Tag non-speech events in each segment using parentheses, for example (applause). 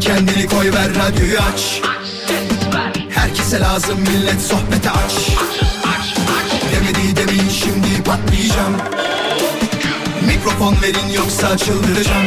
Kendini koy ver radyoyu aç. Herkese lazım millet sohbete aç. Demedi demin şimdi patlayacağım. Mikrofon verin yoksa çıldıracağım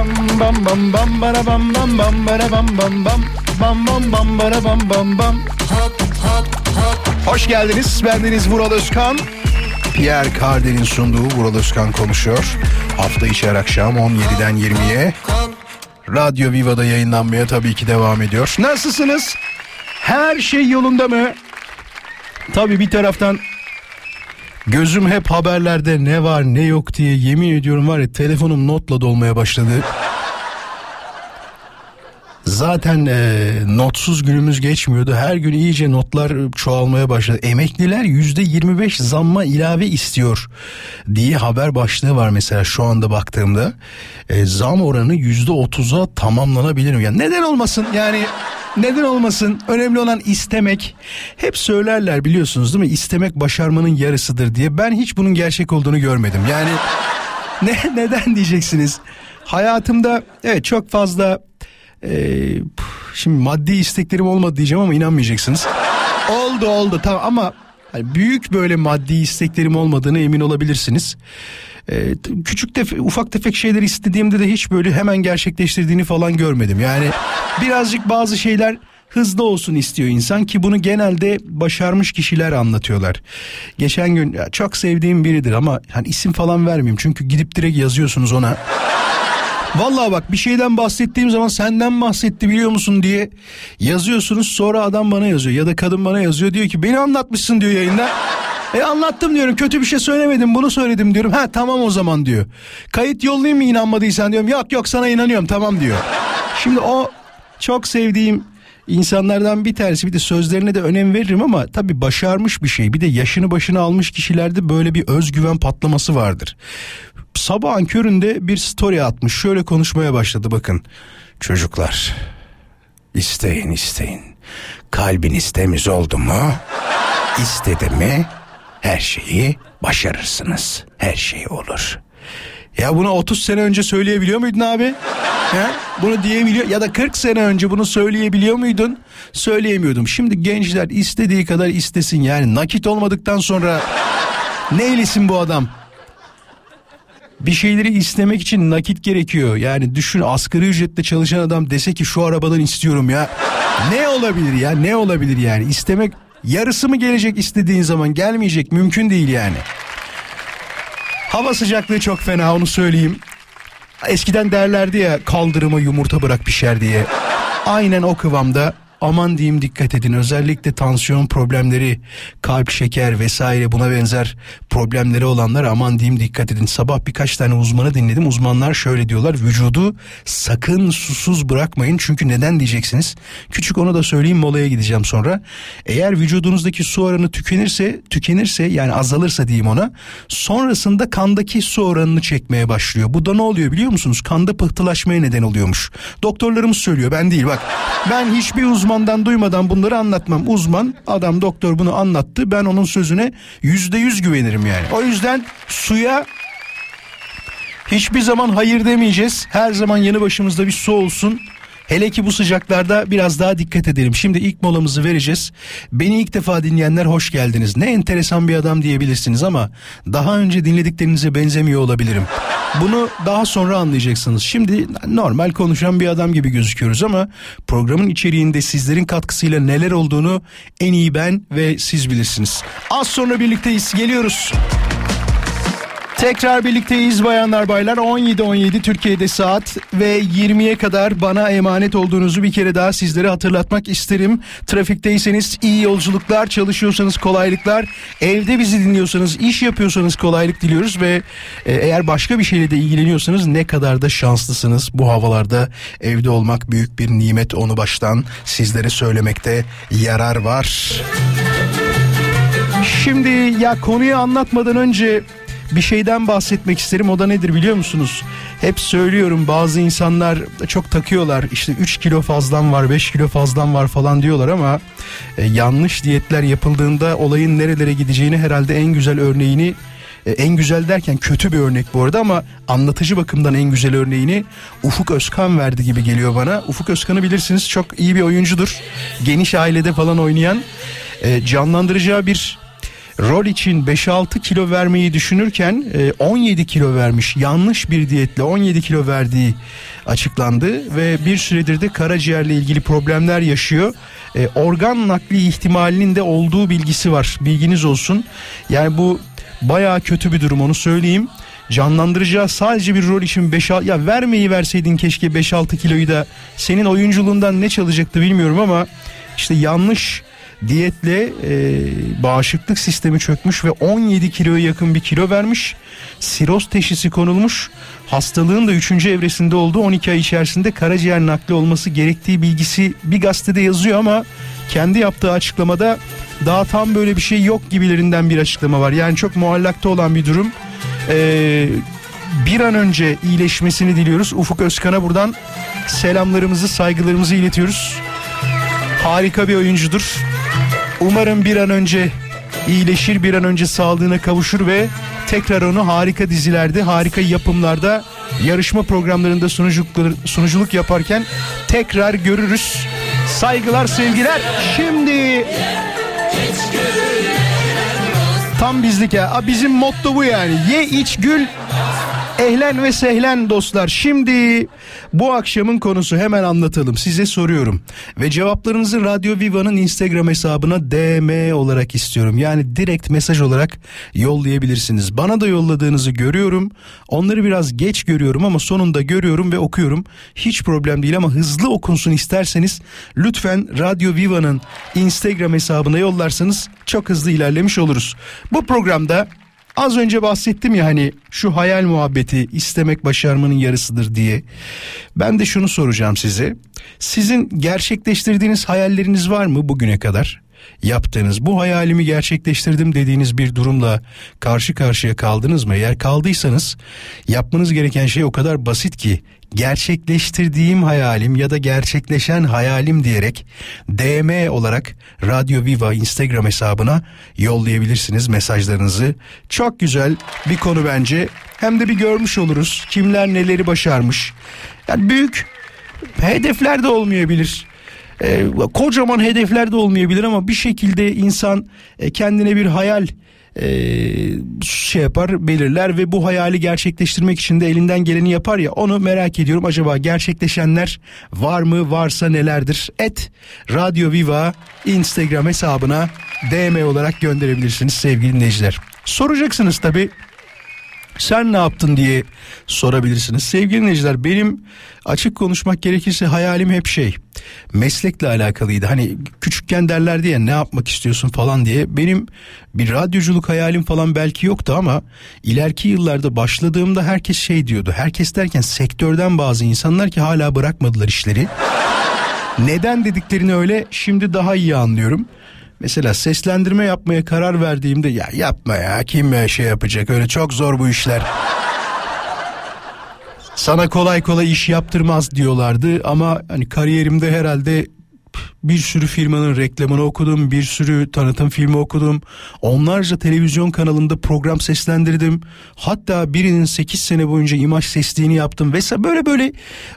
bam bam bam bara bam bam bam bara bam bam bam bam bam bam bara bam bam bam. Hoş geldiniz. Bendeniz Vural Özkan. Pierre Carden'in sunduğu Vural Özkan konuşuyor. Hafta içi her akşam 17'den 20'ye Radyo Viva'da yayınlanmaya tabii ki devam ediyor. Nasılsınız? Her şey yolunda mı? Tabii bir taraftan Gözüm hep haberlerde ne var ne yok diye yemin ediyorum var ya telefonum notla dolmaya başladı. Zaten e, notsuz günümüz geçmiyordu. Her gün iyice notlar çoğalmaya başladı. Emekliler yüzde 25 zamma ilave istiyor diye haber başlığı var mesela şu anda baktığımda. E, zam oranı yüzde 30'a tamamlanabilir mi? Yani neden olmasın? Yani neden olmasın? Önemli olan istemek. Hep söylerler biliyorsunuz değil mi? İstemek başarmanın yarısıdır diye. Ben hiç bunun gerçek olduğunu görmedim. Yani ne neden diyeceksiniz? Hayatımda evet çok fazla ee, şimdi maddi isteklerim olmadı diyeceğim ama inanmayacaksınız. oldu oldu tamam ama hani büyük böyle maddi isteklerim olmadığını emin olabilirsiniz. Ee, küçük tefe, ufak tefek şeyler istediğimde de hiç böyle hemen gerçekleştirdiğini falan görmedim. Yani birazcık bazı şeyler hızlı olsun istiyor insan ki bunu genelde başarmış kişiler anlatıyorlar. Geçen gün çok sevdiğim biridir ama hani isim falan vermeyeyim çünkü gidip direkt yazıyorsunuz ona. Vallahi bak bir şeyden bahsettiğim zaman senden bahsetti biliyor musun diye yazıyorsunuz sonra adam bana yazıyor ya da kadın bana yazıyor diyor ki beni anlatmışsın diyor yayında. E anlattım diyorum kötü bir şey söylemedim bunu söyledim diyorum. Ha tamam o zaman diyor. Kayıt yollayayım mı inanmadıysan diyorum. Yok yok sana inanıyorum tamam diyor. Şimdi o çok sevdiğim insanlardan bir tanesi bir de sözlerine de önem veririm ama tabii başarmış bir şey. Bir de yaşını başına almış kişilerde böyle bir özgüven patlaması vardır sabahın köründe bir story atmış. Şöyle konuşmaya başladı bakın. Çocuklar isteyin isteyin. Kalbiniz temiz oldu mu? İstedi mi? Her şeyi başarırsınız. Her şey olur. Ya bunu 30 sene önce söyleyebiliyor muydun abi? He? Bunu diyebiliyor ya da 40 sene önce bunu söyleyebiliyor muydun? Söyleyemiyordum. Şimdi gençler istediği kadar istesin yani nakit olmadıktan sonra ne eylesin bu adam? Bir şeyleri istemek için nakit gerekiyor. Yani düşün asgari ücretle çalışan adam dese ki şu arabadan istiyorum ya. ne olabilir ya ne olabilir yani istemek yarısı mı gelecek istediğin zaman gelmeyecek mümkün değil yani. Hava sıcaklığı çok fena onu söyleyeyim. Eskiden derlerdi ya kaldırıma yumurta bırak pişer diye. Aynen o kıvamda aman diyeyim dikkat edin. Özellikle tansiyon problemleri kalp şeker vesaire buna benzer problemleri olanlar aman diyeyim dikkat edin. Sabah birkaç tane uzmanı dinledim. Uzmanlar şöyle diyorlar. Vücudu sakın susuz bırakmayın. Çünkü neden diyeceksiniz? Küçük onu da söyleyeyim molaya gideceğim sonra. Eğer vücudunuzdaki su oranı tükenirse tükenirse yani azalırsa diyeyim ona sonrasında kandaki su oranını çekmeye başlıyor. Bu da ne oluyor biliyor musunuz? Kanda pıhtılaşmaya neden oluyormuş. Doktorlarımız söylüyor. Ben değil. Bak ben hiçbir uzman uzmandan duymadan bunları anlatmam. Uzman adam doktor bunu anlattı. Ben onun sözüne yüzde yüz güvenirim yani. O yüzden suya hiçbir zaman hayır demeyeceğiz. Her zaman yanı başımızda bir su olsun. Hele ki bu sıcaklarda biraz daha dikkat edelim. Şimdi ilk molamızı vereceğiz. Beni ilk defa dinleyenler hoş geldiniz. Ne enteresan bir adam diyebilirsiniz ama daha önce dinlediklerinize benzemiyor olabilirim. Bunu daha sonra anlayacaksınız. Şimdi normal konuşan bir adam gibi gözüküyoruz ama programın içeriğinde sizlerin katkısıyla neler olduğunu en iyi ben ve siz bilirsiniz. Az sonra birlikteyiz. Geliyoruz. Tekrar birlikteyiz bayanlar baylar 17.17 Türkiye'de saat ve 20'ye kadar bana emanet olduğunuzu bir kere daha sizlere hatırlatmak isterim. Trafikteyseniz iyi yolculuklar, çalışıyorsanız kolaylıklar, evde bizi dinliyorsanız, iş yapıyorsanız kolaylık diliyoruz ve e, eğer başka bir şeyle de ilgileniyorsanız ne kadar da şanslısınız. Bu havalarda evde olmak büyük bir nimet onu baştan sizlere söylemekte yarar var. Şimdi ya konuyu anlatmadan önce bir şeyden bahsetmek isterim. O da nedir biliyor musunuz? Hep söylüyorum bazı insanlar çok takıyorlar. İşte 3 kilo fazlan var, 5 kilo fazlan var falan diyorlar ama e, yanlış diyetler yapıldığında olayın nerelere gideceğini herhalde en güzel örneğini e, en güzel derken kötü bir örnek bu arada ama anlatıcı bakımdan en güzel örneğini Ufuk Özkan verdi gibi geliyor bana. Ufuk Özkan'ı bilirsiniz çok iyi bir oyuncudur. Geniş ailede falan oynayan e, canlandıracağı bir rol için 5-6 kilo vermeyi düşünürken 17 e, kilo vermiş. Yanlış bir diyetle 17 kilo verdiği açıklandı ve bir süredir de karaciğerle ilgili problemler yaşıyor. E, organ nakli ihtimalinin de olduğu bilgisi var. Bilginiz olsun. Yani bu bayağı kötü bir durum onu söyleyeyim canlandıracağı sadece bir rol için 5 ya vermeyi verseydin keşke 5-6 kiloyu da senin oyunculuğundan ne çalacaktı bilmiyorum ama işte yanlış diyetle e, bağışıklık sistemi çökmüş ve 17 kiloya yakın bir kilo vermiş. Siroz teşhisi konulmuş. Hastalığın da 3. evresinde olduğu 12 ay içerisinde karaciğer nakli olması gerektiği bilgisi bir gazetede yazıyor ama kendi yaptığı açıklamada daha tam böyle bir şey yok gibilerinden bir açıklama var. Yani çok muallakta olan bir durum. Ee, bir an önce iyileşmesini diliyoruz. Ufuk Özkan'a buradan selamlarımızı, saygılarımızı iletiyoruz. Harika bir oyuncudur. Umarım bir an önce iyileşir, bir an önce sağlığına kavuşur ve tekrar onu harika dizilerde, harika yapımlarda, yarışma programlarında sunuculuk, yaparken tekrar görürüz. Saygılar, sevgiler. Şimdi tam bizlik ya. Bizim motto bu yani. Ye iç gül Ehlen ve sehlen dostlar. Şimdi bu akşamın konusu hemen anlatalım. Size soruyorum. Ve cevaplarınızı Radyo Viva'nın Instagram hesabına DM olarak istiyorum. Yani direkt mesaj olarak yollayabilirsiniz. Bana da yolladığınızı görüyorum. Onları biraz geç görüyorum ama sonunda görüyorum ve okuyorum. Hiç problem değil ama hızlı okunsun isterseniz lütfen Radyo Viva'nın Instagram hesabına yollarsanız çok hızlı ilerlemiş oluruz. Bu programda Az önce bahsettim ya hani şu hayal muhabbeti istemek başarmanın yarısıdır diye. Ben de şunu soracağım size. Sizin gerçekleştirdiğiniz hayalleriniz var mı bugüne kadar? Yaptığınız bu hayalimi gerçekleştirdim dediğiniz bir durumla karşı karşıya kaldınız mı? Eğer kaldıysanız yapmanız gereken şey o kadar basit ki gerçekleştirdiğim hayalim ya da gerçekleşen hayalim diyerek DM olarak Radyo Viva Instagram hesabına yollayabilirsiniz mesajlarınızı. Çok güzel bir konu bence. Hem de bir görmüş oluruz kimler neleri başarmış. Yani büyük hedefler de olmayabilir. Ee, kocaman hedefler de olmayabilir ama bir şekilde insan e, kendine bir hayal e, şey yapar belirler ve bu hayali gerçekleştirmek için de elinden geleni yapar ya onu merak ediyorum. Acaba gerçekleşenler var mı varsa nelerdir? Et Radyo Viva Instagram hesabına DM olarak gönderebilirsiniz sevgili dinleyiciler. Soracaksınız tabi sen ne yaptın diye sorabilirsiniz. Sevgili dinleyiciler benim açık konuşmak gerekirse hayalim hep şey meslekle alakalıydı. Hani küçükken derlerdi ya ne yapmak istiyorsun falan diye. Benim bir radyoculuk hayalim falan belki yoktu ama ileriki yıllarda başladığımda herkes şey diyordu. Herkes derken sektörden bazı insanlar ki hala bırakmadılar işleri. (laughs) Neden dediklerini öyle şimdi daha iyi anlıyorum. Mesela seslendirme yapmaya karar verdiğimde ya yapma ya kim şey yapacak öyle çok zor bu işler. Sana kolay kolay iş yaptırmaz diyorlardı ama hani kariyerimde herhalde bir sürü firmanın reklamını okudum, bir sürü tanıtım filmi okudum. Onlarca televizyon kanalında program seslendirdim. Hatta birinin 8 sene boyunca imaj sesliğini yaptım vesaire böyle böyle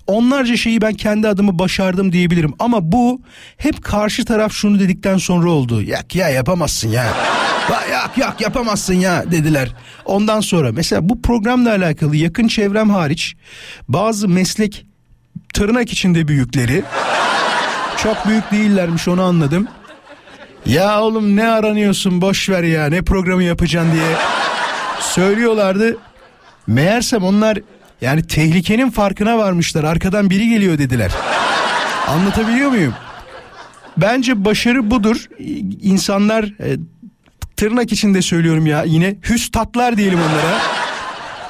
onlarca şeyi ben kendi adımı başardım diyebilirim. Ama bu hep karşı taraf şunu dedikten sonra oldu. Yak ya yapamazsın ya. yak yak yapamazsın ya dediler. Ondan sonra mesela bu programla alakalı yakın çevrem hariç bazı meslek tırnak içinde büyükleri çok büyük değillermiş onu anladım. Ya oğlum ne aranıyorsun boş ver ya ne programı yapacaksın diye söylüyorlardı. Meğersem onlar yani tehlikenin farkına varmışlar. Arkadan biri geliyor dediler. Anlatabiliyor muyum? Bence başarı budur. İnsanlar e, tırnak içinde söylüyorum ya yine hüstatlar diyelim onlara.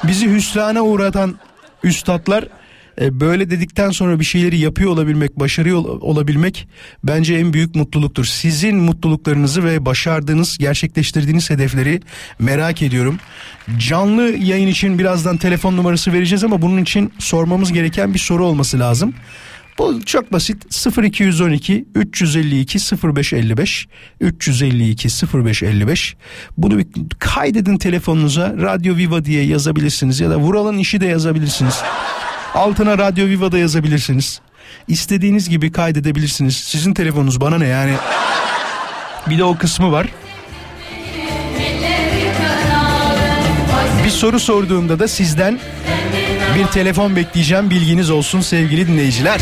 Bizi hüsrana uğratan üstatlar e, böyle dedikten sonra bir şeyleri yapıyor olabilmek, başarıyor ol- olabilmek bence en büyük mutluluktur. Sizin mutluluklarınızı ve başardığınız, gerçekleştirdiğiniz hedefleri merak ediyorum. Canlı yayın için birazdan telefon numarası vereceğiz ama bunun için sormamız gereken bir soru olması lazım. Bu çok basit 0212 352 0555 352 0555 bunu bir kaydedin telefonunuza Radyo Viva diye yazabilirsiniz ya da Vural'ın işi de yazabilirsiniz. Altına Radyo Viva'da yazabilirsiniz. İstediğiniz gibi kaydedebilirsiniz. Sizin telefonunuz bana ne yani. Bir de o kısmı var. Bir soru sorduğumda da sizden bir telefon bekleyeceğim bilginiz olsun sevgili dinleyiciler.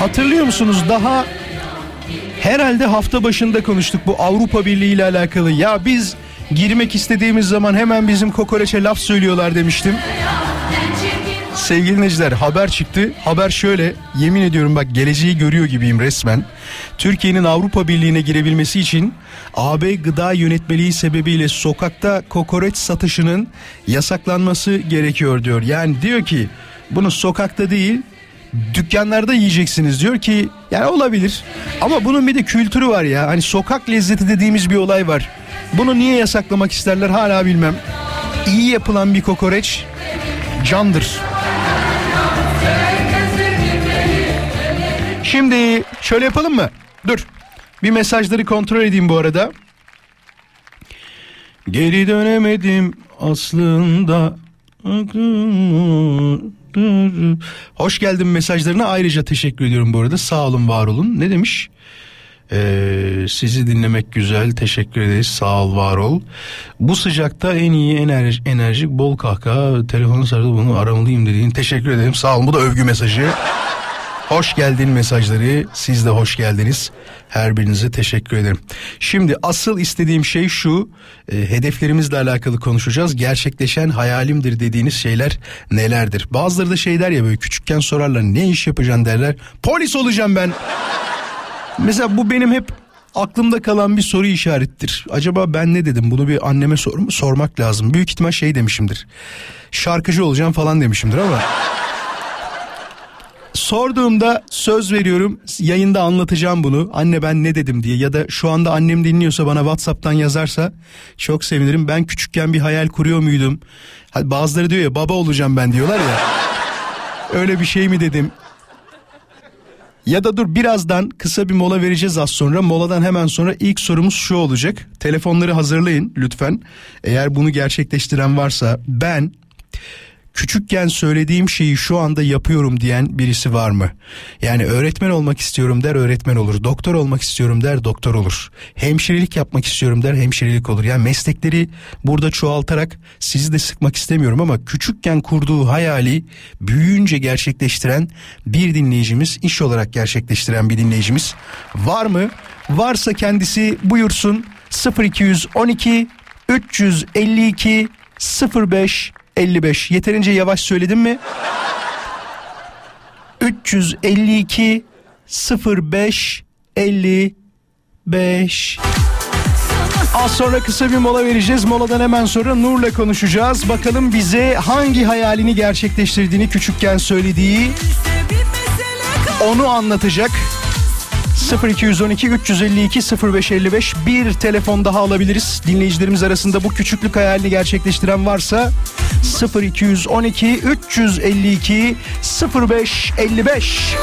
Hatırlıyor musunuz daha herhalde hafta başında konuştuk bu Avrupa Birliği ile alakalı. Ya biz girmek istediğimiz zaman hemen bizim kokoreçe laf söylüyorlar demiştim. Sevgili dinleyiciler haber çıktı. Haber şöyle yemin ediyorum bak geleceği görüyor gibiyim resmen. Türkiye'nin Avrupa Birliği'ne girebilmesi için AB gıda yönetmeliği sebebiyle sokakta kokoreç satışının yasaklanması gerekiyor diyor. Yani diyor ki bunu sokakta değil dükkanlarda yiyeceksiniz diyor ki yani olabilir ama bunun bir de kültürü var ya hani sokak lezzeti dediğimiz bir olay var. Bunu niye yasaklamak isterler hala bilmem. İyi yapılan bir kokoreç candır. Şimdi şöyle yapalım mı? Dur. Bir mesajları kontrol edeyim bu arada. Geri dönemedim aslında. Hoş geldin mesajlarına ayrıca teşekkür ediyorum bu arada. Sağ olun var olun. Ne demiş? Ee, sizi dinlemek güzel. Teşekkür ederiz. Sağ ol, var ol. Bu sıcakta en iyi enerji, enerjik, bol kahkaha. Telefonu sarılı bunu aramalıyım dediğin. Teşekkür ederim. Sağ olun. Bu da övgü mesajı. Hoş geldin mesajları. Siz de hoş geldiniz. Her birinize teşekkür ederim. Şimdi asıl istediğim şey şu. E, hedeflerimizle alakalı konuşacağız. Gerçekleşen hayalimdir dediğiniz şeyler nelerdir? Bazıları da şey der ya böyle küçükken sorarlar ne iş yapacaksın derler. Polis olacağım ben. Mesela bu benim hep aklımda kalan bir soru işarettir. Acaba ben ne dedim? Bunu bir anneme sor, sormak lazım. Büyük ihtimal şey demişimdir. Şarkıcı olacağım falan demişimdir ama sorduğumda söz veriyorum yayında anlatacağım bunu. Anne ben ne dedim diye ya da şu anda annem dinliyorsa bana WhatsApp'tan yazarsa çok sevinirim. Ben küçükken bir hayal kuruyor muydum? Bazıları diyor ya baba olacağım ben diyorlar ya. Öyle bir şey mi dedim? Ya da dur birazdan kısa bir mola vereceğiz az sonra. Moladan hemen sonra ilk sorumuz şu olacak. Telefonları hazırlayın lütfen. Eğer bunu gerçekleştiren varsa ben küçükken söylediğim şeyi şu anda yapıyorum diyen birisi var mı? Yani öğretmen olmak istiyorum der öğretmen olur. Doktor olmak istiyorum der doktor olur. Hemşirelik yapmak istiyorum der hemşirelik olur. Yani meslekleri burada çoğaltarak sizi de sıkmak istemiyorum ama küçükken kurduğu hayali büyüyünce gerçekleştiren bir dinleyicimiz, iş olarak gerçekleştiren bir dinleyicimiz var mı? Varsa kendisi buyursun 0212 352 05 55 yeterince yavaş söyledim mi? 352 05 55 Az sonra kısa bir mola vereceğiz. Moladan hemen sonra Nur'la konuşacağız. Bakalım bize hangi hayalini gerçekleştirdiğini küçükken söylediği onu anlatacak. 0212 352 0555 bir telefon daha alabiliriz. Dinleyicilerimiz arasında bu küçüklük hayalini gerçekleştiren varsa 0212 352 0555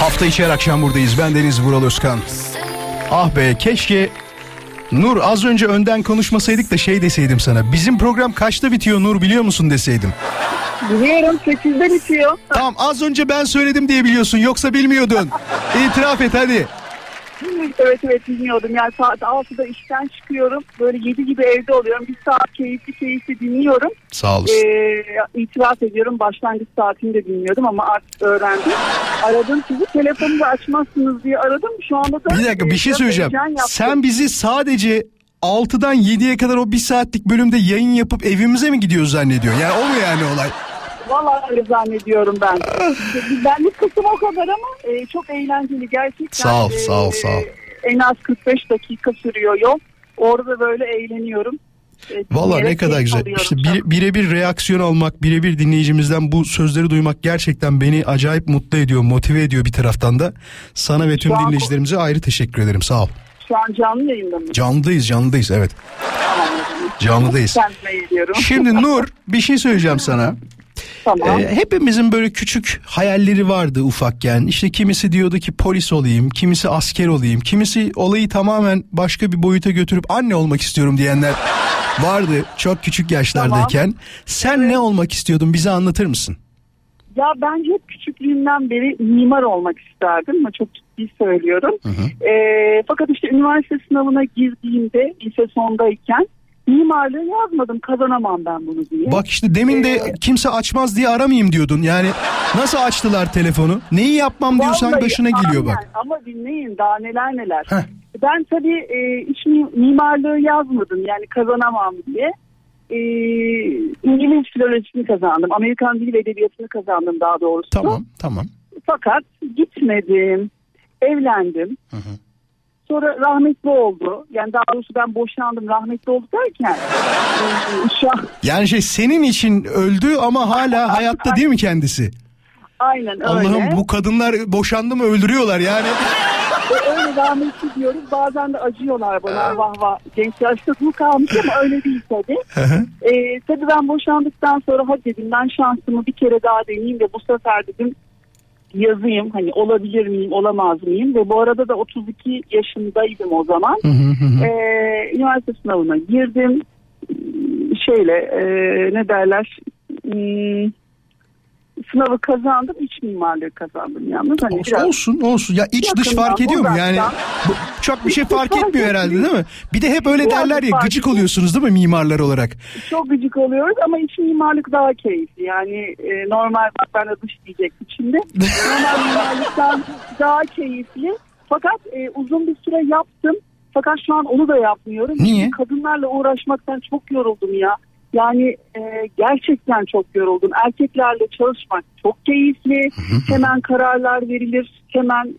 Hafta içi her akşam buradayız. Ben Deniz Vural Özkan. Ah be keşke Nur az önce önden konuşmasaydık da şey deseydim sana. Bizim program kaçta bitiyor Nur biliyor musun deseydim. Biliyorum 8'de bitiyor. Tamam az önce ben söyledim diye biliyorsun yoksa bilmiyordun. İtiraf et hadi. Evet evet dinliyordum. Yani saat 6'da işten çıkıyorum. Böyle 7 gibi evde oluyorum. Bir saat keyifli keyifli dinliyorum. Sağ olasın. Ee, itiraf ediyorum başlangıç saatini de dinliyordum ama artık öğrendim. Aradım sizi telefonu da açmazsınız diye aradım. Şu anda da Bir dakika bir şey söyleyeceğim. Sen bizi sadece 6'dan 7'ye kadar o bir saatlik bölümde yayın yapıp evimize mi gidiyoruz zannediyor? Yani o mu yani olay? Vallahi öyle zannediyorum ben. (laughs) Benlik kısım o kadar ama e, çok eğlenceli gerçekten. Sağ ol, E, sağ ol, sağ ol. En az 45 dakika sürüyor yol. Orada böyle eğleniyorum. E, Valla ne kadar güzel. İşte bire- birebir reaksiyon almak, birebir dinleyicimizden bu sözleri duymak gerçekten beni acayip mutlu ediyor, motive ediyor bir taraftan da. Sana ve tüm Şu an- dinleyicilerimize ayrı teşekkür ederim. Sağ ol. Şu an canlı yayında mı? Canlıdayız, canlıdayız evet. Canlıdayız. Şimdi (laughs) Nur bir şey söyleyeceğim sana. (laughs) tamam. Ee, hepimizin böyle küçük hayalleri vardı ufakken. İşte kimisi diyordu ki polis olayım, kimisi asker olayım, kimisi olayı tamamen başka bir boyuta götürüp anne olmak istiyorum diyenler vardı çok küçük yaşlardayken. Sen ne olmak istiyordun bize anlatır mısın? Ya ben hep küçüklüğümden beri mimar olmak isterdim ama çok ciddi söylüyorum. Ee, fakat işte üniversite sınavına girdiğimde lise sondayken mimarlığı yazmadım kazanamam ben bunu diye. Bak işte demin de Ee, kimse açmaz diye aramayayım diyordun. Yani nasıl açtılar telefonu? Neyi yapmam diyorsan Vallahi başına geliyor bak. Ama dinleyin daha neler neler. Heh. Ben tabii e, iç mi- mimarlığı yazmadım yani kazanamam diye. E, İngiliz filolojisini kazandım. Amerikan Dili ve Edebiyatı'nı kazandım daha doğrusu. Tamam tamam. Fakat gitmedim. Evlendim. Sonra rahmetli oldu. Yani daha doğrusu ben boşandım rahmetli oldu derken. e, Yani şey senin için öldü ama hala hayatta değil mi kendisi? aynen öyle. Allah'ım bu kadınlar boşandı mı öldürüyorlar yani. Öyle rahmetli diyoruz. Bazen de acıyorlar bana vah vah. Genç yaşta bu kalmış ama öyle değil tabii. e, tabii ben boşandıktan sonra hadi dedim ben şansımı bir kere daha deneyeyim ve bu sefer dedim yazayım. Hani olabilir miyim olamaz mıyım? Ve bu arada da 32 yaşındaydım o zaman. e, üniversite sınavına girdim. Şeyle e, ne derler Hmm, sınavı kazandım. iç mimarlığı kazandım yalnız. Hani olsun, biraz olsun olsun ya iç dış fark ediyor mu yani bu- çok bir şey fark etmiyor herhalde değil mi? Bir de hep öyle derler ya gıcık oluyorsunuz değil mi mimarlar olarak? çok gıcık oluyoruz ama iç mimarlık daha keyifli. Yani e, normal bak ben de dış diyecektim şimdi. normal mimarlıktan (laughs) daha keyifli. Fakat e, uzun bir süre yaptım. Fakat şu an onu da yapmıyorum. Niye? Çünkü Kadınlarla uğraşmaktan çok yoruldum ya. Yani e, gerçekten çok yoruldum. Erkeklerle çalışmak çok keyifli. (laughs) hemen kararlar verilir. Hemen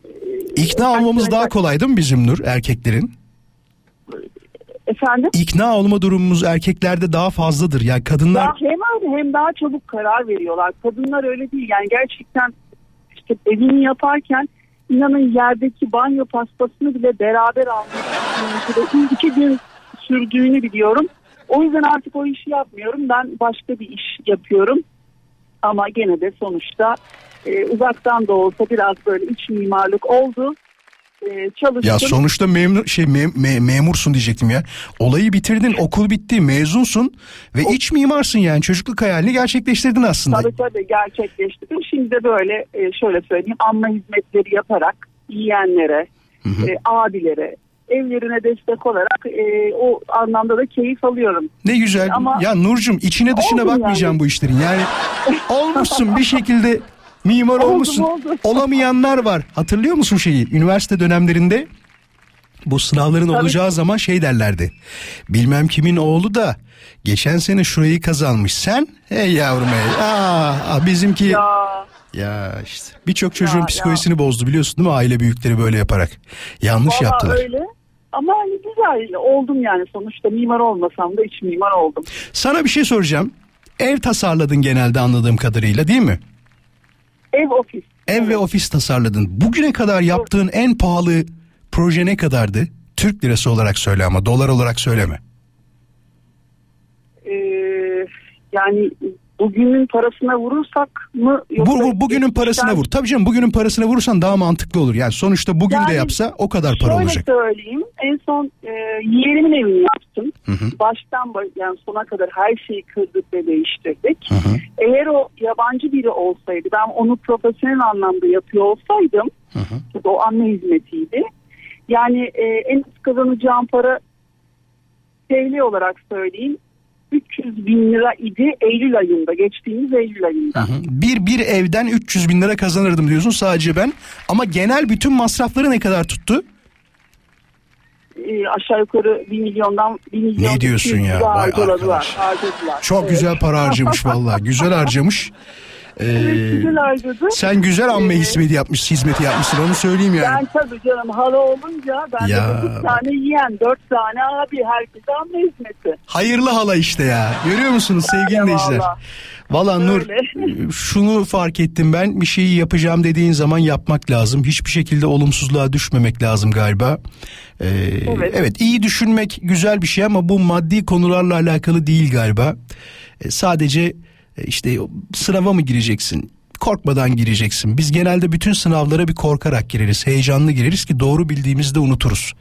e, İkna olmamız daha kolay değil mi bizim Nur erkeklerin? efendim. İkna olma durumumuz erkeklerde daha fazladır. Yani kadınlar Ya hem hem daha çabuk karar veriyorlar. Kadınlar öyle değil. Yani gerçekten işte evini yaparken inanın yerdeki banyo paspasını bile beraber almak iki gün sürdüğünü biliyorum. O yüzden artık o işi yapmıyorum. Ben başka bir iş yapıyorum. Ama gene de sonuçta e, uzaktan da olsa biraz böyle iç mimarlık oldu. E, çalıştım. ya sonuçta memnun şey mem- me- memursun diyecektim ya. Olayı bitirdin, okul bitti, mezunsun ve iç mimarsın yani çocukluk hayalini gerçekleştirdin aslında. Tabii tabii gerçekleştirdim. Şimdi de böyle e, şöyle söyleyeyim anma hizmetleri yaparak yiyenlere, e, abilere, evlerine destek olarak e, o anlamda da keyif alıyorum. Ne güzel. Ama- ya Nurcum içine dışına bakmayacağım yani. bu işlerin. Yani olmuşsun bir şekilde mimar Oldum, olmuşsun. oldum. Olamayanlar var. Hatırlıyor musun şeyi? Üniversite dönemlerinde bu sınavların Tabii. olacağı zaman şey derlerdi. Bilmem kimin oğlu da geçen sene şurayı kazanmış. Sen hey yavrum hey. Aa, bizimki ya, Ya işte birçok çocuğun Ya, psikolojisini bozdu biliyorsun değil mi aile büyükleri böyle yaparak. Yanlış valla yaptılar. öyle. Ama hani güzel oldum yani sonuçta mimar olmasam da iç mimar oldum. Sana bir şey soracağım. Ev tasarladın genelde anladığım kadarıyla değil mi? Ev ofis. Ev ve ofis tasarladın. Bugüne kadar yaptığın en pahalı proje ne kadardı? Türk lirası olarak söyle ama dolar olarak söyleme. Ee, yani bugünün parasına vurursak mı? yoksa Vur, vur bugünün parasına vur. Tabii canım bugünün parasına vurursan daha mantıklı olur. Yani sonuçta bugün de Yani yapsa o kadar para Şöyle olacak. söyleyeyim. En son e, yeğenimin evini yaptım. Baştan baş, yani sona kadar her şeyi kırdık ve değiştirdik. Eğer o yabancı biri olsaydı ben onu profesyonel anlamda yapıyor olsaydım çünkü o anne hizmetiydi. Yani e, en az kazanacağım para TL olarak söyleyeyim 300 bin lira idi Eylül ayında geçtiğimiz Eylül ayında. Hı hı. Bir bir evden 300 bin lira kazanırdım diyorsun sadece ben. Ama genel bütün masrafları ne kadar tuttu? E, aşağı yukarı 1 milyondan 1 milyon Ne diyorsun 200 ya? Vay harcadılar, arkadaş. harcadılar. Çok Evet. güzel para harcamış vallahi. Güzel harcamış. (laughs) Ee, Evet, güzel sen güzel amme Ee, hizmeti yapmış, hizmeti yapmışsın onu söyleyeyim yani. Ben tabii canım hala olunca ben Ya. de 9 tane yiyen 4 tane abi herkese anne hizmeti. Hayırlı hala işte ya. Görüyor musunuz sevgili dinleyiciler? vallahi. Valla Nur (laughs) şunu fark ettim ben bir şeyi yapacağım dediğin zaman yapmak lazım. Hiçbir şekilde olumsuzluğa düşmemek lazım galiba. Ee, evet. Evet. iyi düşünmek güzel bir şey ama bu maddi konularla alakalı değil galiba. Ee, sadece işte sınava mı gireceksin? Korkmadan gireceksin. Biz genelde bütün sınavlara bir korkarak gireriz. Heyecanlı gireriz ki doğru bildiğimizde unuturuz.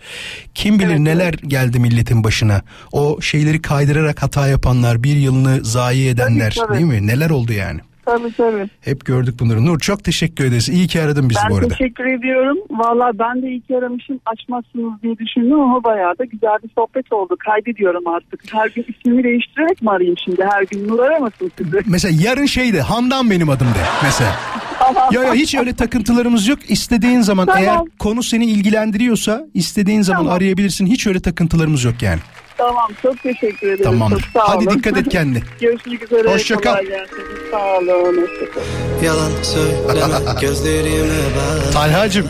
Kim bilir Evet, neler geldi milletin başına. O şeyleri kaydırarak hata yapanlar, bir yılını zayi edenler tabii. değil mi? Neler oldu yani? Tabii tabii. Hep gördük bunları. Nur çok teşekkür ederiz. İyi ki aradın bizi bu Ben arada. teşekkür ediyorum. Valla ben de iyi ki aramışım açmazsınız diye düşündüm ama bayağı da güzel bir sohbet oldu. Kaydediyorum artık. Her gün ismimi değiştirerek mi arayayım şimdi? Her gün Nur aramasın sizi. (laughs) Mesela yarın şeydi Handan benim adım de mesela. Tamam. Ya ya hiç öyle takıntılarımız yok. İstediğin zaman Tamam. eğer konu seni ilgilendiriyorsa istediğin zaman Tamam. arayabilirsin. Hiç öyle takıntılarımız yok yani. Tamam çok teşekkür ederim. Tamamdır. Çok sağ Hadi olun. dikkat et kendine. (laughs) Görüşmek üzere. Hoşça kal. Sağ olun. Hoşça. Yalan söyleme (laughs) gözlerime bak Talhacım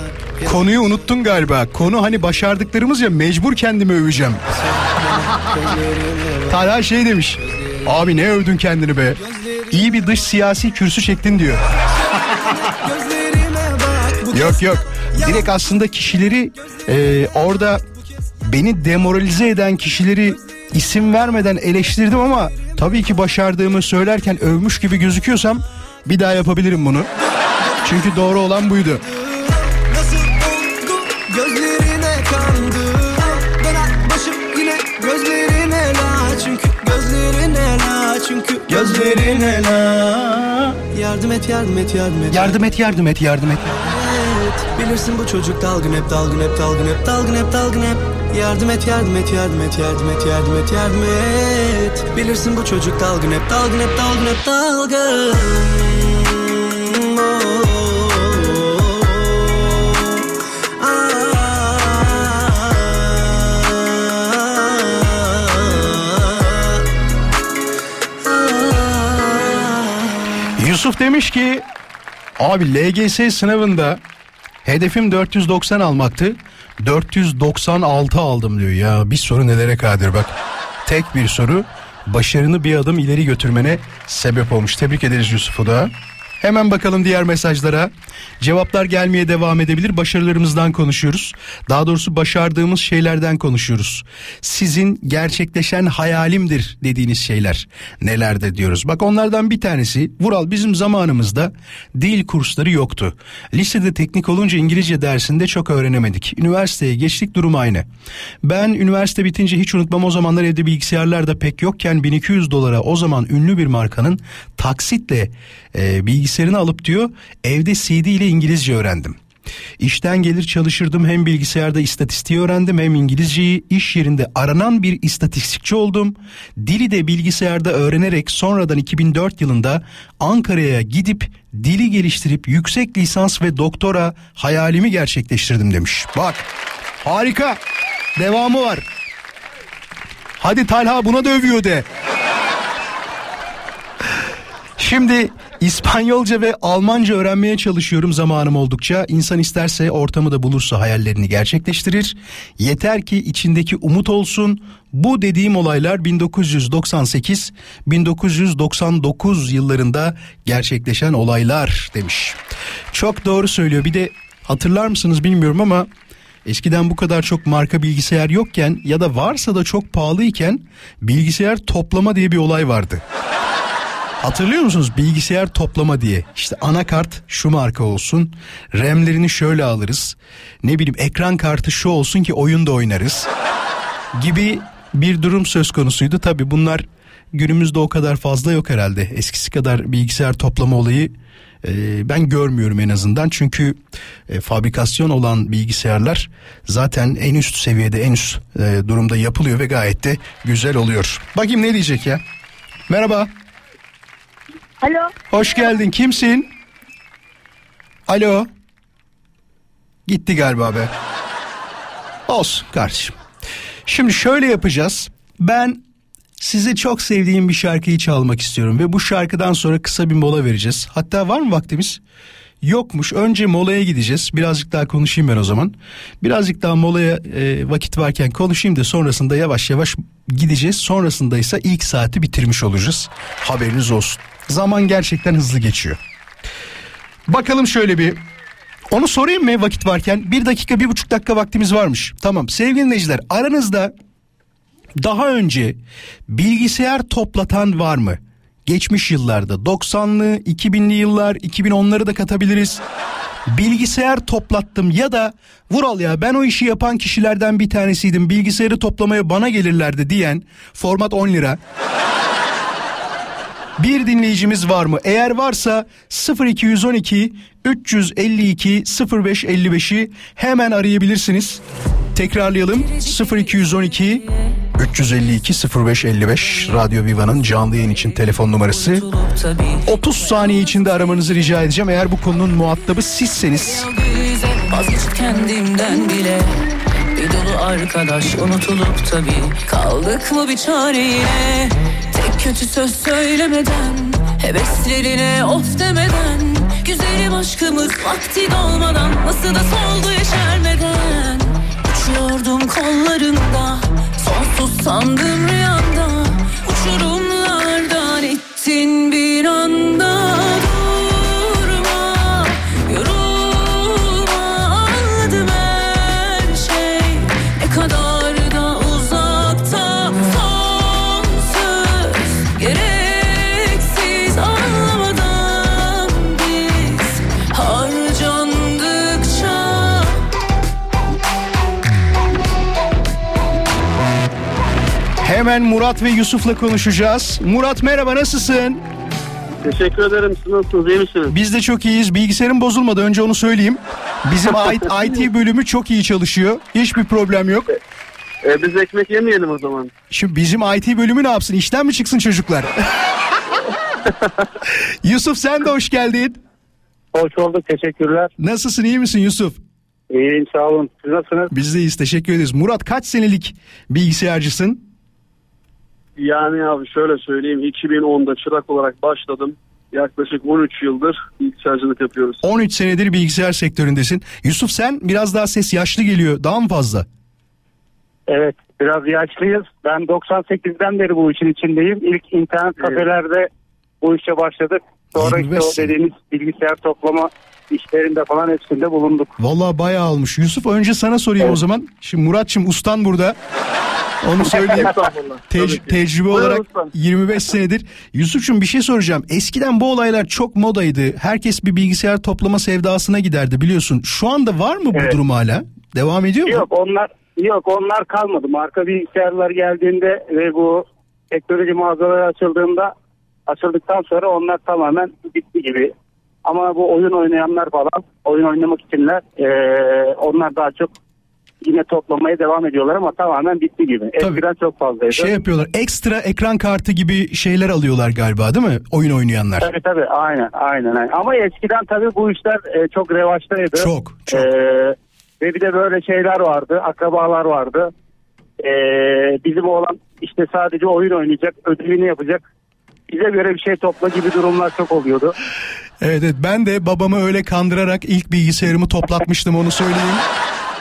konuyu unuttun galiba. Konu hani başardıklarımız ya mecbur kendimi öveceğim. Talha şey demiş. Abi ne övdün kendini be. İyi bir dış siyasi kürsü çektin diyor. Yok yok. Direkt aslında kişileri e, orada beni demoralize eden kişileri isim vermeden eleştirdim ama tabii ki başardığımı söylerken övmüş gibi gözüküyorsam bir daha yapabilirim bunu. Çünkü doğru olan buydu. Çünkü la. Yardım et yardım et yardım et Yardım et yardım et yardım et. Et Bilirsin bu çocuk dalgın hep dalgın hep dalgın hep dalgın hep dalgın hep. Yardım et yardım et yardım et yardım et yardım et yardım et. Bilirsin bu çocuk dalgın hep dalgın hep dalgın hep dalgın Yusuf demiş ki abi LGS sınavında hedefim 490 almaktı. 496 aldım diyor ya bir soru nelere kadir bak. Tek bir soru başarını bir adım ileri götürmene sebep olmuş. Tebrik ederiz Yusuf'u da. Hemen bakalım diğer mesajlara. Cevaplar gelmeye devam edebilir. Başarılarımızdan konuşuyoruz. Daha doğrusu başardığımız şeylerden konuşuyoruz. Sizin gerçekleşen hayalimdir dediğiniz şeyler nelerde diyoruz. Bak onlardan bir tanesi Vural bizim zamanımızda dil kursları yoktu. Lisede teknik olunca İngilizce dersinde çok öğrenemedik. Üniversiteye geçtik durum aynı. Ben üniversite bitince hiç unutmam o zamanlar evde bilgisayarlar da pek yokken 1200 dolara o zaman ünlü bir markanın taksitle e, bilgisayarını alıp diyor evde CD ile İngilizce öğrendim. İşten gelir çalışırdım hem bilgisayarda istatistiği öğrendim hem İngilizceyi iş yerinde aranan bir istatistikçi oldum. Dili de bilgisayarda öğrenerek sonradan 2004 yılında Ankara'ya gidip dili geliştirip yüksek lisans ve doktora hayalimi gerçekleştirdim demiş. Bak harika devamı var. Hadi Talha buna da övüyor de. Şimdi İspanyolca ve Almanca öğrenmeye çalışıyorum zamanım oldukça. İnsan isterse ortamı da bulursa hayallerini gerçekleştirir. Yeter ki içindeki umut olsun. Bu dediğim olaylar 1998-1999 yıllarında gerçekleşen olaylar demiş. Çok doğru söylüyor. Bir de hatırlar mısınız bilmiyorum ama Eskiden bu kadar çok marka bilgisayar yokken ya da varsa da çok pahalıyken bilgisayar toplama diye bir olay vardı. Hatırlıyor musunuz bilgisayar toplama diye işte anakart şu marka olsun RAM'lerini şöyle alırız ne bileyim ekran kartı şu olsun ki oyun da oynarız gibi bir durum söz konusuydu tabi bunlar günümüzde o kadar fazla yok herhalde. Eskisi kadar bilgisayar toplama olayı e, ben görmüyorum en azından. Çünkü e, fabrikasyon olan bilgisayarlar zaten en üst seviyede en üst e, durumda yapılıyor ve gayet de güzel oluyor. Bakayım ne diyecek ya. Merhaba. Alo. Hoş geldin. Kimsin? Alo. Gitti galiba be. Olsun kardeşim. Şimdi şöyle yapacağız. Ben size çok sevdiğim bir şarkıyı çalmak istiyorum ve bu şarkıdan sonra kısa bir mola vereceğiz. Hatta var mı vaktimiz? Yokmuş. Önce molaya gideceğiz. Birazcık daha konuşayım ben o zaman. Birazcık daha molaya e, vakit varken konuşayım da sonrasında yavaş yavaş gideceğiz. Sonrasında ise ilk saati bitirmiş olacağız. Haberiniz olsun. Zaman gerçekten hızlı geçiyor. Bakalım şöyle bir onu sorayım mı vakit varken? Bir dakika bir buçuk dakika vaktimiz varmış. Tamam sevgili dinleyiciler aranızda daha önce bilgisayar toplatan var mı? Geçmiş yıllarda 90'lı 2000'li yıllar 2010'ları da katabiliriz. Bilgisayar toplattım ya da Vural ya ben o işi yapan kişilerden bir tanesiydim bilgisayarı toplamaya bana gelirlerdi diyen format 10 lira. Bir dinleyicimiz var mı? Eğer varsa 0212 352 0555'i hemen arayabilirsiniz. Tekrarlayalım 0212 352 0555 Radyo Viva'nın canlı yayın için telefon numarası. 30 saniye içinde aramanızı rica edeceğim. Eğer bu konunun muhatabı sizseniz Vazgeçip kendimden bile Bir dolu arkadaş unutulup tabi Kaldık mı bir çareye Tek kötü söz söylemeden Heveslerine of demeden. Güzelim aşkımız vakti dolmadan Nasıl da soldu yeşermeden. Uçuyordum kollarında Sonsuz sandım rüyamda. Uçurumlardan ittin bir anda hemen Murat ve Yusuf'la konuşacağız. Murat merhaba nasılsın? Teşekkür ederim. Siz nasılsınız? İyi misiniz? Biz de çok iyiyiz. Bilgisayarım bozulmadı önce onu söyleyeyim. Bizim IT (laughs) bölümü çok iyi çalışıyor. Hiçbir problem yok. Ee, biz ekmek yemeyelim o zaman. Şimdi bizim IT bölümü ne yapsın? İşten mi çıksın çocuklar? (laughs) Yusuf sen de hoş geldin. Hoş olduk. Teşekkürler. Nasılsın iyi misin Yusuf? İyiyim sağ olun. Siz nasılsınız? Biz de iyiyiz teşekkür ederiz. Murat kaç senelik bilgisayarcısın? Yani abi şöyle söyleyeyim. 2010'da çırak olarak başladım. Yaklaşık 13 yıldır bilgisayarcılık yapıyoruz. 13 senedir bilgisayar sektöründesin. Yusuf sen biraz daha ses yaşlı geliyor. Daha mı fazla? Evet biraz yaşlıyız. Ben 98'den beri bu işin içindeyim. İlk internet kafelerde bu işe başladık. Sonra 25 işte o dediğiniz bilgisayar toplama işlerinde falan hepsinde bulunduk. Vallahi bayağı almış. Yusuf önce sana sorayım o zaman. Şimdi Muratçım ustan burada. Onu söyleyeyim. (laughs) Estağfurullah. Te- Tabii ki. tecrübe olarak ustam. 25 senedir. Yusuf'cum bir şey soracağım. Eskiden bu olaylar çok modaydı. Herkes bir bilgisayar toplama sevdasına giderdi biliyorsun. Şu anda var mı bu Evet. durum hala? Devam ediyor mu? Yok onlar yok onlar kalmadı. Marka bilgisayarlar geldiğinde ve bu teknoloji mağazaları açıldığında açıldıktan sonra onlar tamamen bitti gibi. Ama bu oyun oynayanlar falan oyun oynamak içinler eee, onlar daha çok yine toplamaya devam ediyorlar ama tamamen bitti gibi. Eskiden çok fazlaydı. Şey yapıyorlar. Ekstra ekran kartı gibi şeyler alıyorlar galiba değil mi? Oyun oynayanlar. Tabii tabii aynen aynen. aynen. Ama eskiden tabii bu işler e, çok revaçtaydı. Çok, çok. E, ve bir de böyle şeyler vardı, akrabalar vardı. E, bizim oğlan işte sadece oyun oynayacak, ödevini yapacak. Bize göre bir şey topla gibi durumlar çok oluyordu. Evet, evet ben de babamı öyle kandırarak ilk bilgisayarımı toplatmıştım onu söyleyeyim.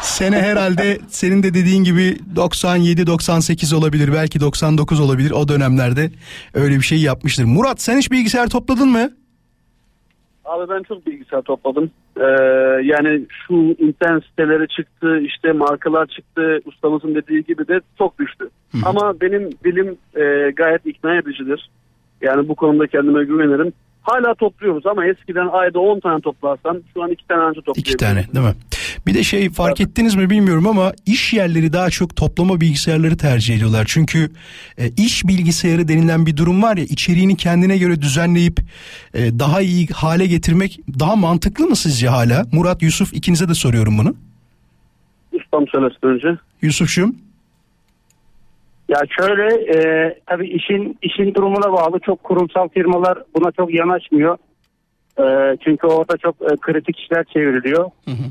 Sene herhalde senin de dediğin gibi 97-98 olabilir belki 99 olabilir o dönemlerde öyle bir şey yapmıştır. Murat sen hiç bilgisayar topladın mı? Abi ben çok bilgisayar topladım. Ee, yani şu internet siteleri çıktı, işte markalar çıktı. Ustamızın dediği gibi de çok düştü. Ama benim bilim e, gayet ikna edicidir. Yani bu konuda kendime güvenirim. Hala topluyoruz ama eskiden ayda 10 tane toplarsan şu an 2 tane anca topluyoruz. İki tane değil mi? Bir de şey fark ettiniz mi bilmiyorum ama iş yerleri daha çok toplama bilgisayarları tercih ediyorlar. Çünkü e, iş bilgisayarı denilen bir durum var ya içeriğini kendine göre düzenleyip e, daha iyi hale getirmek daha mantıklı mı sizce hala? Murat, Yusuf ikinize de soruyorum bunu. Ustam söylesin önce. Yusuf'cum Ya şöyle e, tabii işin işin durumuna bağlı çok kurumsal firmalar buna çok yanaşmıyor. E, çünkü orada çok e, kritik işler çevriliyor.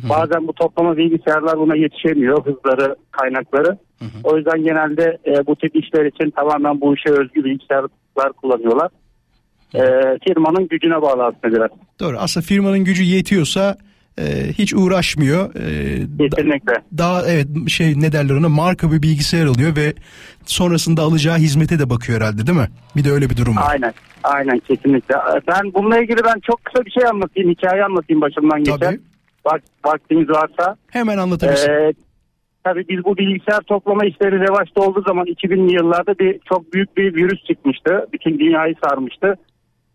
Bazen bu toplama bilgisayarlar buna yetişemiyor hızları kaynakları. O yüzden genelde e, bu tip işler için tamamen bu işe özgü bilgisayarlar kullanıyorlar. E, firmanın gücüne bağlı aslında biraz. doğru aslında firmanın gücü yetiyorsa e, hiç uğraşmıyor. E, da- daha evet şey ne derler ona marka bir bilgisayar alıyor ve sonrasında alacağı hizmete de bakıyor herhalde değil mi? Bir de öyle bir durum var. Aynen. Aynen kesinlikle. Ben bununla ilgili ben çok kısa bir şey anlatayım. Hikaye anlatayım başımdan geçen. Tabii. Bak, vaktiniz varsa. Hemen anlatabilirsin. Ee, tabii biz bu bilgisayar toplama işleri revaçta olduğu zaman 2000'li yıllarda bir çok büyük bir virüs çıkmıştı. Bütün dünyayı sarmıştı.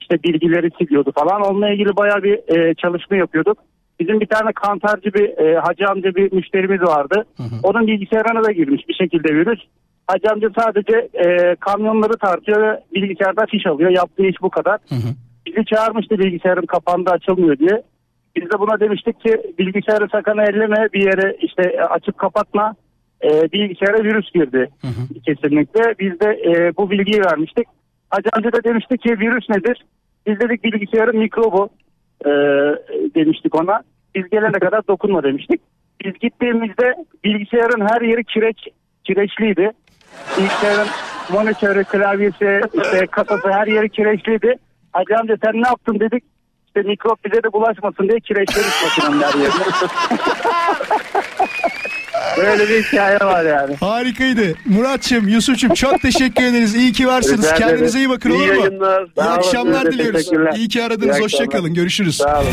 İşte bilgileri siliyordu falan. Onunla ilgili bayağı bir e, çalışma yapıyorduk. Bizim bir tane kantarcı bir e, hacı amca bir müşterimiz vardı. Onun bilgisayarına da girmiş bir şekilde virüs. Hacı amca sadece e, kamyonları tartıyor ve bilgisayarda fiş alıyor. Yaptığı iş bu kadar. Bizi çağırmıştı bilgisayarın kapandı açılmıyor diye. Biz de buna demiştik ki bilgisayarı sakın elleme bir yere işte açıp kapatma. E, bilgisayara virüs girdi kesinlikle. Biz de e, bu bilgiyi vermiştik. Hacı amca da demişti ki virüs nedir? Biz dedik bilgisayarın mikrobu e, demiştik ona. Biz gelene kadar dokunma demiştik. Biz gittiğimizde bilgisayarın her yeri kireç kireçliydi. Bilgisayarın monitörü, klavyesi, işte kasası her yeri kireçliydi. Hacı amca sen ne yaptın dedik. İşte mikrop bize de bulaşmasın diye kireçledik makinenin her yerine. (laughs) Böyle bir hikaye var yani. Harikaydı. Muratçım, Yusuf'cum çok teşekkür ederiz. İyi ki varsınız. Rica ederim. Kendinize iyi bakın İyi olur mu? yayınlar. İyi Sağ olun, akşamlar de diliyoruz. İyi ki aradınız. Hoşçakalın. Görüşürüz. Sağ olun.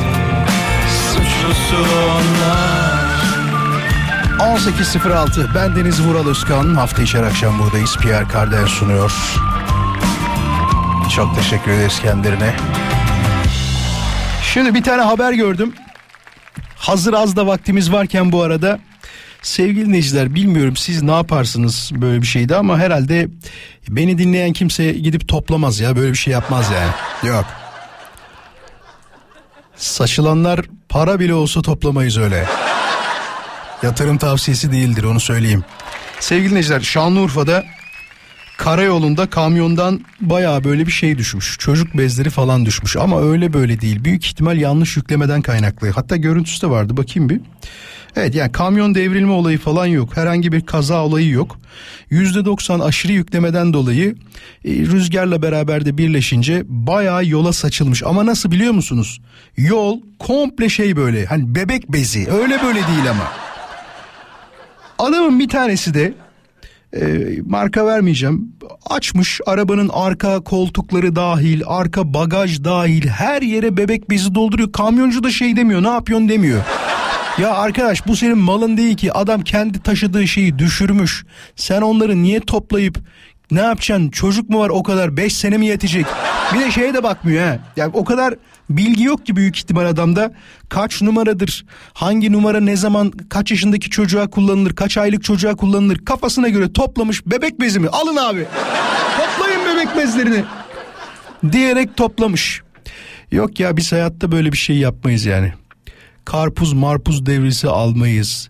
Suçlusu onlar. 18.06 ben Deniz Vural Özkan hafta içi her akşam buradayız Pierre Cardin sunuyor çok teşekkür ederiz kendilerine şimdi bir tane haber gördüm hazır az da vaktimiz varken bu arada sevgili dinleyiciler bilmiyorum siz ne yaparsınız böyle bir şeyde ama herhalde beni dinleyen kimse gidip toplamaz ya böyle bir şey yapmaz yani yok Saçılanlar para bile olsa toplamayız öyle. Yatırım tavsiyesi değildir onu söyleyeyim. Sevgili dinleyiciler Şanlıurfa'da karayolunda kamyondan bayağı böyle bir şey düşmüş. Çocuk bezleri falan düşmüş ama öyle böyle değil. Büyük ihtimal yanlış yüklemeden kaynaklı. Hatta görüntüsü de vardı bakayım bir. Evet yani kamyon devrilme olayı falan yok. Herhangi bir kaza olayı yok. %90 aşırı yüklemeden dolayı e, rüzgarla beraber de birleşince bayağı yola saçılmış. Ama nasıl biliyor musunuz? Yol komple şey böyle hani bebek bezi öyle böyle değil ama. Adamın bir tanesi de e, marka vermeyeceğim. Açmış arabanın arka koltukları dahil, arka bagaj dahil her yere bebek bezi dolduruyor. Kamyoncu da şey demiyor, ne yapıyorsun demiyor. Ya arkadaş bu senin malın değil ki. Adam kendi taşıdığı şeyi düşürmüş. Sen onları niye toplayıp ne yapacaksın? Çocuk mu var o kadar? 5 sene mi yetecek? Bir de şeye de bakmıyor ha. Yani o kadar bilgi yok ki büyük ihtimal adamda. Kaç numaradır? Hangi numara ne zaman kaç yaşındaki çocuğa kullanılır? Kaç aylık çocuğa kullanılır? Kafasına göre toplamış bebek bezi mi? Alın abi. Toplayın bebek bezlerini. Diyerek toplamış. Yok ya biz hayatta böyle bir şey yapmayız yani karpuz marpuz devrisi almayız.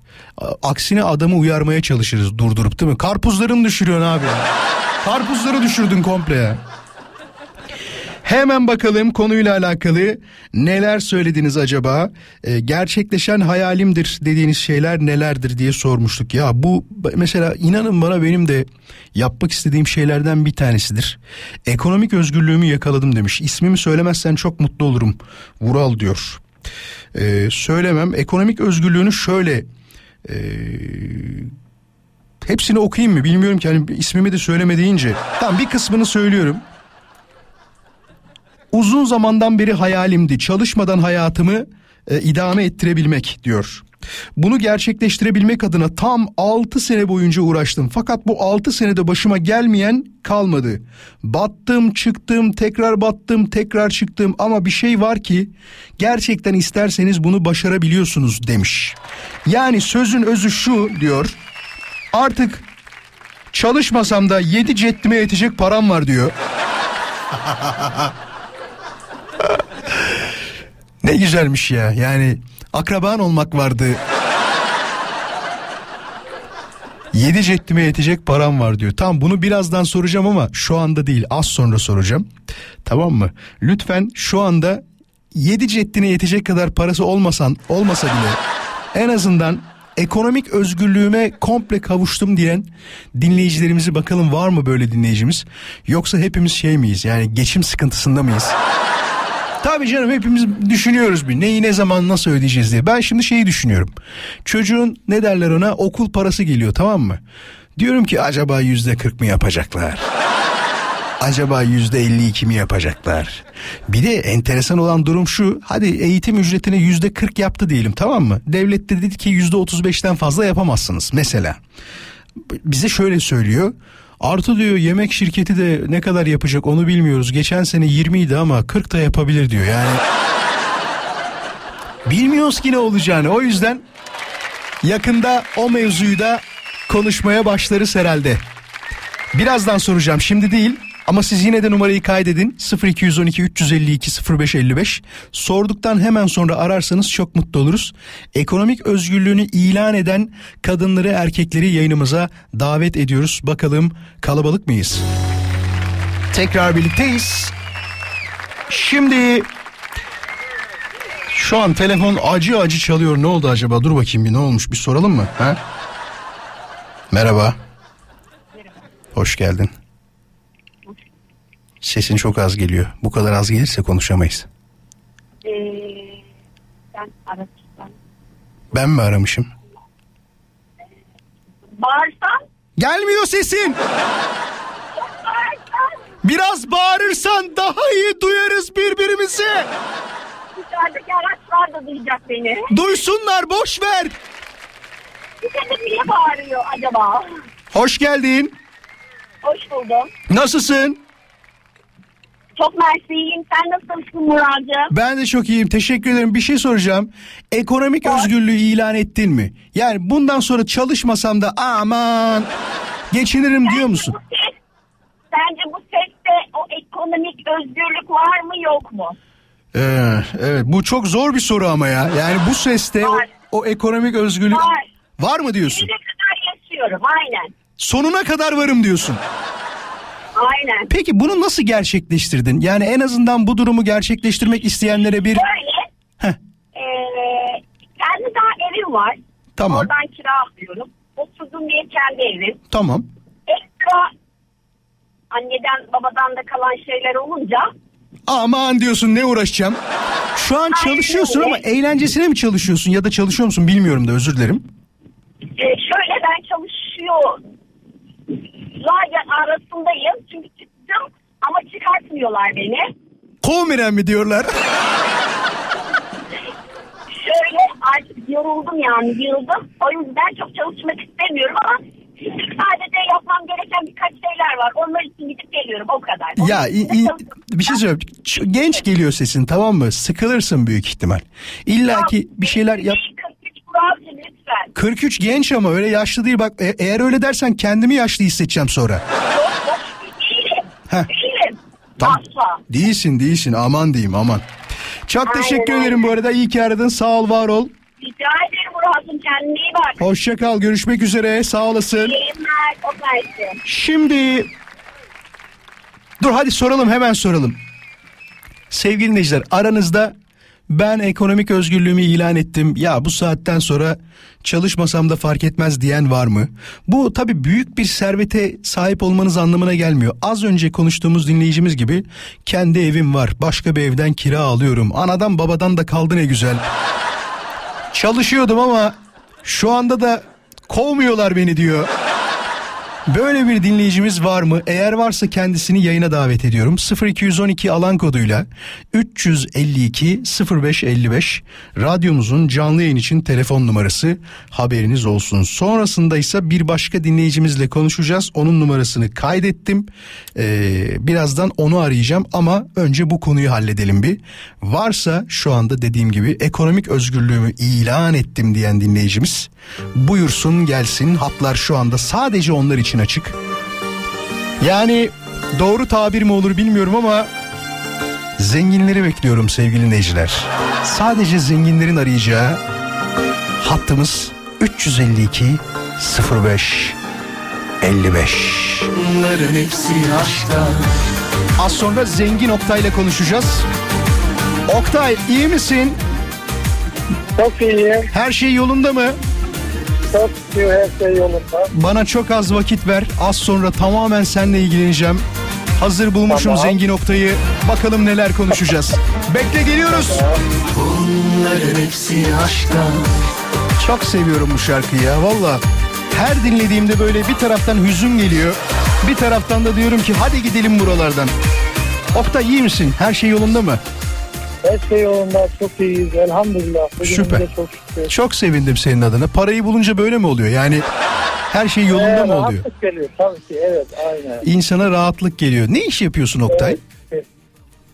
Aksine adamı uyarmaya çalışırız durdurup değil mi? Karpuzları mı düşürüyorsun abi? Karpuzları düşürdün komple ya. Hemen bakalım konuyla alakalı neler söylediniz acaba? Ee, gerçekleşen hayalimdir dediğiniz şeyler nelerdir diye sormuştuk. Ya bu mesela inanın bana benim de yapmak istediğim şeylerden bir tanesidir. Ekonomik özgürlüğümü yakaladım demiş. İsmimi söylemezsen çok mutlu olurum. Vural diyor. Ee, söylemem. Ekonomik özgürlüğünü şöyle e, hepsini okuyayım mı bilmiyorum ki hani ismimi de söyleme deyince. Tamam bir kısmını söylüyorum. Uzun zamandan beri hayalimdi çalışmadan hayatımı e, idame ettirebilmek diyor. Bunu gerçekleştirebilmek adına tam 6 sene boyunca uğraştım. Fakat bu 6 senede başıma gelmeyen kalmadı. Battım, çıktım, tekrar battım, tekrar çıktım ama bir şey var ki gerçekten isterseniz bunu başarabiliyorsunuz demiş. Yani sözün özü şu diyor. Artık çalışmasam da 7 cettime yetecek param var diyor. ne güzelmiş ya. Yani akraban olmak vardı. Yedi cettime yetecek param var diyor. Tamam bunu birazdan soracağım ama şu anda değil az sonra soracağım. Tamam mı? Lütfen şu anda yedi cettine yetecek kadar parası olmasan olmasa bile en azından ekonomik özgürlüğüme komple kavuştum diyen dinleyicilerimizi bakalım var mı böyle dinleyicimiz? Yoksa hepimiz şey miyiz yani geçim sıkıntısında mıyız? Tabii canım hepimiz düşünüyoruz bir neyi ne zaman nasıl ödeyeceğiz diye. Ben şimdi şeyi düşünüyorum. Çocuğun ne derler ona okul parası geliyor tamam mı? Diyorum ki acaba yüzde kırk mı yapacaklar? Acaba yüzde elli iki mi yapacaklar? Bir de enteresan olan durum şu. Hadi eğitim ücretini yüzde kırk yaptı diyelim tamam mı? Devlet de dedi ki yüzde otuz beşten fazla yapamazsınız mesela. Bize şöyle söylüyor. Artı diyor yemek şirketi de ne kadar yapacak onu bilmiyoruz. Geçen sene 20 idi ama 40 da yapabilir diyor. Yani (laughs) bilmiyoruz ki ne olacağını. O yüzden yakında o mevzuyu da konuşmaya başlarız herhalde. Birazdan soracağım şimdi değil ama siz yine de numarayı kaydedin 0212 352 0555 sorduktan hemen sonra ararsanız çok mutlu oluruz. Ekonomik özgürlüğünü ilan eden kadınları erkekleri yayınımıza davet ediyoruz. Bakalım kalabalık mıyız? Tekrar birlikteyiz. Şimdi şu an telefon acı acı çalıyor. Ne oldu acaba? Dur bakayım bir ne olmuş bir soralım mı? Ha? Merhaba. Hoş geldin. Sesin çok az geliyor. Bu kadar az gelirse konuşamayız. Ee, ben aramıştım. Ben mi aramışım? Bağırsan, Gelmiyor sesin. bağırsan Biraz bağırırsan daha iyi duyarız birbirimizi. dışarıdaki araçlar da duyacak beni. Duysunlar boş ver. Kadın niye bağırıyor acaba? Hoş geldin. Hoş buldum. Nasılsın? Çok mersiyim. Sen nasılsın Murat'cığım? Ben de çok iyiyim. Teşekkür ederim. Bir şey soracağım. Ekonomik özgürlüğü ilan ettin mi? Yani bundan sonra çalışmasam da aman geçinirim diyor musun? Bu ses, sence bu seste o ekonomik özgürlük var mı yok mu? Ee, evet bu çok zor bir soru ama ya. Yani bu seste o, Var. o ekonomik özgürlük Var. var mı diyorsun? Ne kadar yaşıyorum aynen. Sonuna kadar varım diyorsun. Aynen. Peki bunu nasıl gerçekleştirdin? Yani en azından bu durumu gerçekleştirmek isteyenlere bir... Böyle Heh, ee, kendi daha evim var. Tamam. Oradan kira alıyorum. Oturduğum yer kendi evim. tamam. Ekstra anneden babadan da kalan şeyler olunca Aman diyorsun ne uğraşacağım. Şu an çalışıyorsun ama eğlencesine mi çalışıyorsun ya da çalışıyor musun bilmiyorum da özür dilerim. e, şöyle ben çalışıyor arasındayım. Çünkü çıktım ama çıkartmıyorlar beni. Kovmeren mi diyorlar? Şöyle artık yoruldum yani yıldım. O yüzden çok çalışmak istemiyorum ama sadece yapmam gereken birkaç şeyler var. Onlar için gidip geliyorum o kadar. Onun ya i- i- bir şey söyleyeyim. Genç geliyor sesin tamam mı? Sıkılırsın büyük ihtimal. İlla ki bir şeyler yap. 43 Kur'an'cığım lütfen. 43 genç ama öyle yaşlı değil bak e- eğer öyle dersen kendimi yaşlı hissedeceğim sonra. Yok değilim. Heh. Değilim. Asla. Değilsin değilsin aman diyeyim aman. Çok Aynen teşekkür ederim bu arada iyi ki aradın sağ ol var ol. Rica ederim Murat'cığım kendine iyi bak. Hoşça kal görüşmek üzere sağ olasın. İyi. Çok mersi. Şimdi dur hadi soralım hemen soralım. Sevgili dinleyiciler aranızda ben ekonomik özgürlüğümü ilan ettim. Ya bu saatten sonra çalışmasam da fark etmez diyen var mı? Bu tabii büyük bir servete sahip olmanız anlamına gelmiyor. Az önce konuştuğumuz dinleyicimiz gibi kendi evim var. Başka bir evden kira alıyorum. Anadan babadan da kaldı ne güzel. Çalışıyordum ama şu anda da kovmuyorlar beni diyor. Böyle bir dinleyicimiz var mı? Eğer varsa kendisini yayına davet ediyorum. 0212 alan koduyla 352 0555 radyomuzun canlı yayın için telefon numarası haberiniz olsun. Sonrasında ise bir başka dinleyicimizle konuşacağız. Onun numarasını kaydettim. Ee, birazdan onu arayacağım ama önce bu konuyu halledelim bir. Varsa şu anda dediğim gibi ekonomik özgürlüğümü ilan ettim diyen dinleyicimiz buyursun gelsin. Hatlar şu anda sadece onlar için açık. Yani doğru tabir mi olur bilmiyorum ama zenginleri bekliyorum sevgili dinleyiciler. Sadece zenginlerin arayacağı hattımız 352 05 55. Bunların hepsi aşkta Az sonra zengin Oktay ile konuşacağız. Oktay iyi misin? Çok iyi. Her şey yolunda mı? Çok iyi. Her şey yolunda. Bana çok az vakit ver. Az sonra tamamen seninle ilgileneceğim. Hazır bulmuşum Tamam. zengin Oktay'ı. Bakalım neler konuşacağız. Bekle geliyoruz. Bunların hepsi aşkta Çok seviyorum bu şarkıyı ya valla. Her dinlediğimde böyle bir taraftan hüzün geliyor. Bir taraftan da diyorum ki hadi gidelim buralardan. Oktay iyi misin? Her şey yolunda mı? Her şey yolunda. Çok iyiyiz. Elhamdülillah. Bugünümüze Süper. Çok şükür. Çok sevindim senin adına. Parayı bulunca böyle mi oluyor? Yani her şey yolunda Ee, mı oluyor? rahatlık geliyor tabii ki. Evet aynen. İnsana rahatlık geliyor. Ne iş yapıyorsun Oktay? Evet.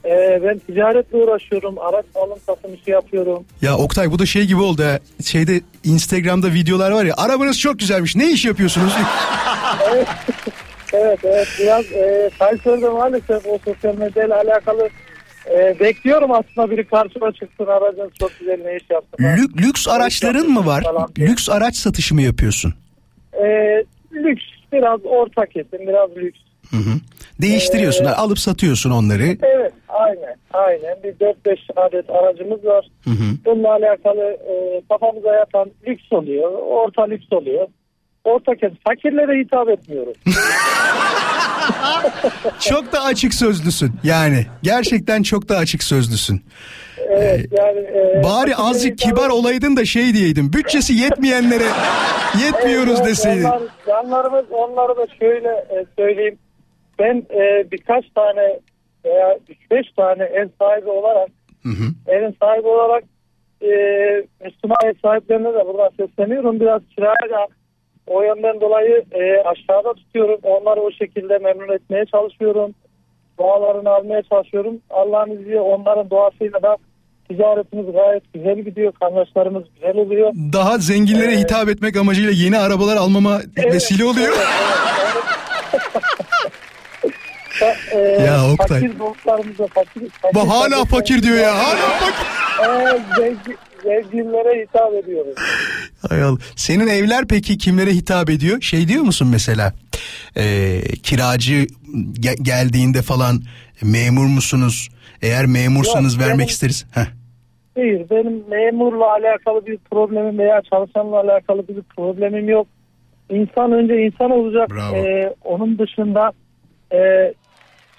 Ee, ben ticaretle uğraşıyorum. Araç alım satım işi yapıyorum. Ya Oktay bu da şey gibi oldu ha. Şeyde Instagram'da videolar var ya. Arabanız çok güzelmiş. Ne iş yapıyorsunuz? (laughs) Evet evet biraz e, Kayseri'de maalesef o sosyal medyayla alakalı e, bekliyorum aslında biri karşıma çıksın aracın çok güzel ne iş yaptın. Lük, lüks araçların mı var? Falan. Lüks araç satışı mı yapıyorsun? E, lüks biraz orta kesim biraz lüks. Hı hı. Değiştiriyorsun. Ee, alıp satıyorsun onları. Evet aynen aynen bir 4-5 adet aracımız var. Hı hı. Bununla alakalı e, kafamıza yatan lüks oluyor orta lüks oluyor. Orta kesim fakirlere hitap etmiyoruz. (laughs) (laughs) Çok da açık sözlüsün. Yani gerçekten çok da açık sözlüsün. Evet yani e, Bari azıcık kibar olaydın da şey diyeydin. Bütçesi yetmeyenlere yetmiyoruz Evet, deseydin. Onlar, canlarımız onları da şöyle e, söyleyeyim. Ben e, birkaç tane veya 3-5 tane ev sahibi olarak Hı hı. evin sahibi olarak e, Müslüman ev sahiplerine de buradan sesleniyorum. Biraz kirayı da o yönden dolayı e, aşağıda tutuyorum. Onları o şekilde memnun etmeye çalışıyorum. Dualarını almaya çalışıyorum. Allah'ın izniyle onların duasıyla da ticaretimiz gayet güzel gidiyor. Kazançlarımız güzel oluyor. Daha zenginlere Ee, hitap etmek amacıyla yeni arabalar almama vesile oluyor. Fa- (laughs) e, Ya Oktay. Fakir dostlarımıza fakir, fakir Bu hala fakir diyor ya. Hala fakir. Evet, zengin, zenginlere hitap ediyoruz. Hay Allah. Senin evler peki kimlere hitap ediyor? Şey diyor musun mesela? Ee, kiracı ge- geldiğinde falan memur musunuz? Eğer memursanız Yok, vermek benim- isteriz. Heh. Değil, benim memurla alakalı bir problemim veya çalışanla alakalı bir problemim yok. İnsan önce insan olacak. Bravo. Ee, onun dışında e,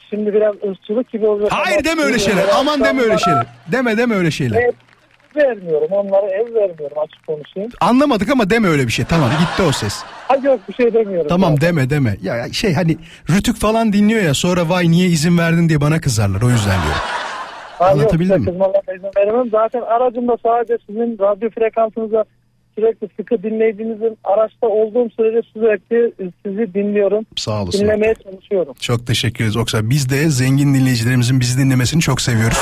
şimdi biraz ırkçılık gibi olacak. Hayır deme öyle şeyler. Aman deme öyle şeyler. Deme deme öyle şeyler. Vermiyorum. Onlara ev vermiyorum açık konuşayım. Anlamadık ama deme öyle bir şey. Tamam gitti o ses. Ha yok bir şey demiyorum. Tamam zaten. deme deme. Ya ya şey hani rütük falan dinliyor ya sonra vay niye izin verdin diye bana kızarlar o yüzden diyorum. Ha, yok, Anlatabildim mi? kızmalarına izin veremem. Zaten aracımda sadece sizin radyo frekansınıza sürekli sıkı dinlediğinizin araçta olduğum sürece sürekli sizi dinliyorum. Sağ olasın. Dinlemeye çalışıyorum. Çok teşekkür ederiz Oksay. Biz de zengin dinleyicilerimizin bizi dinlemesini çok seviyoruz.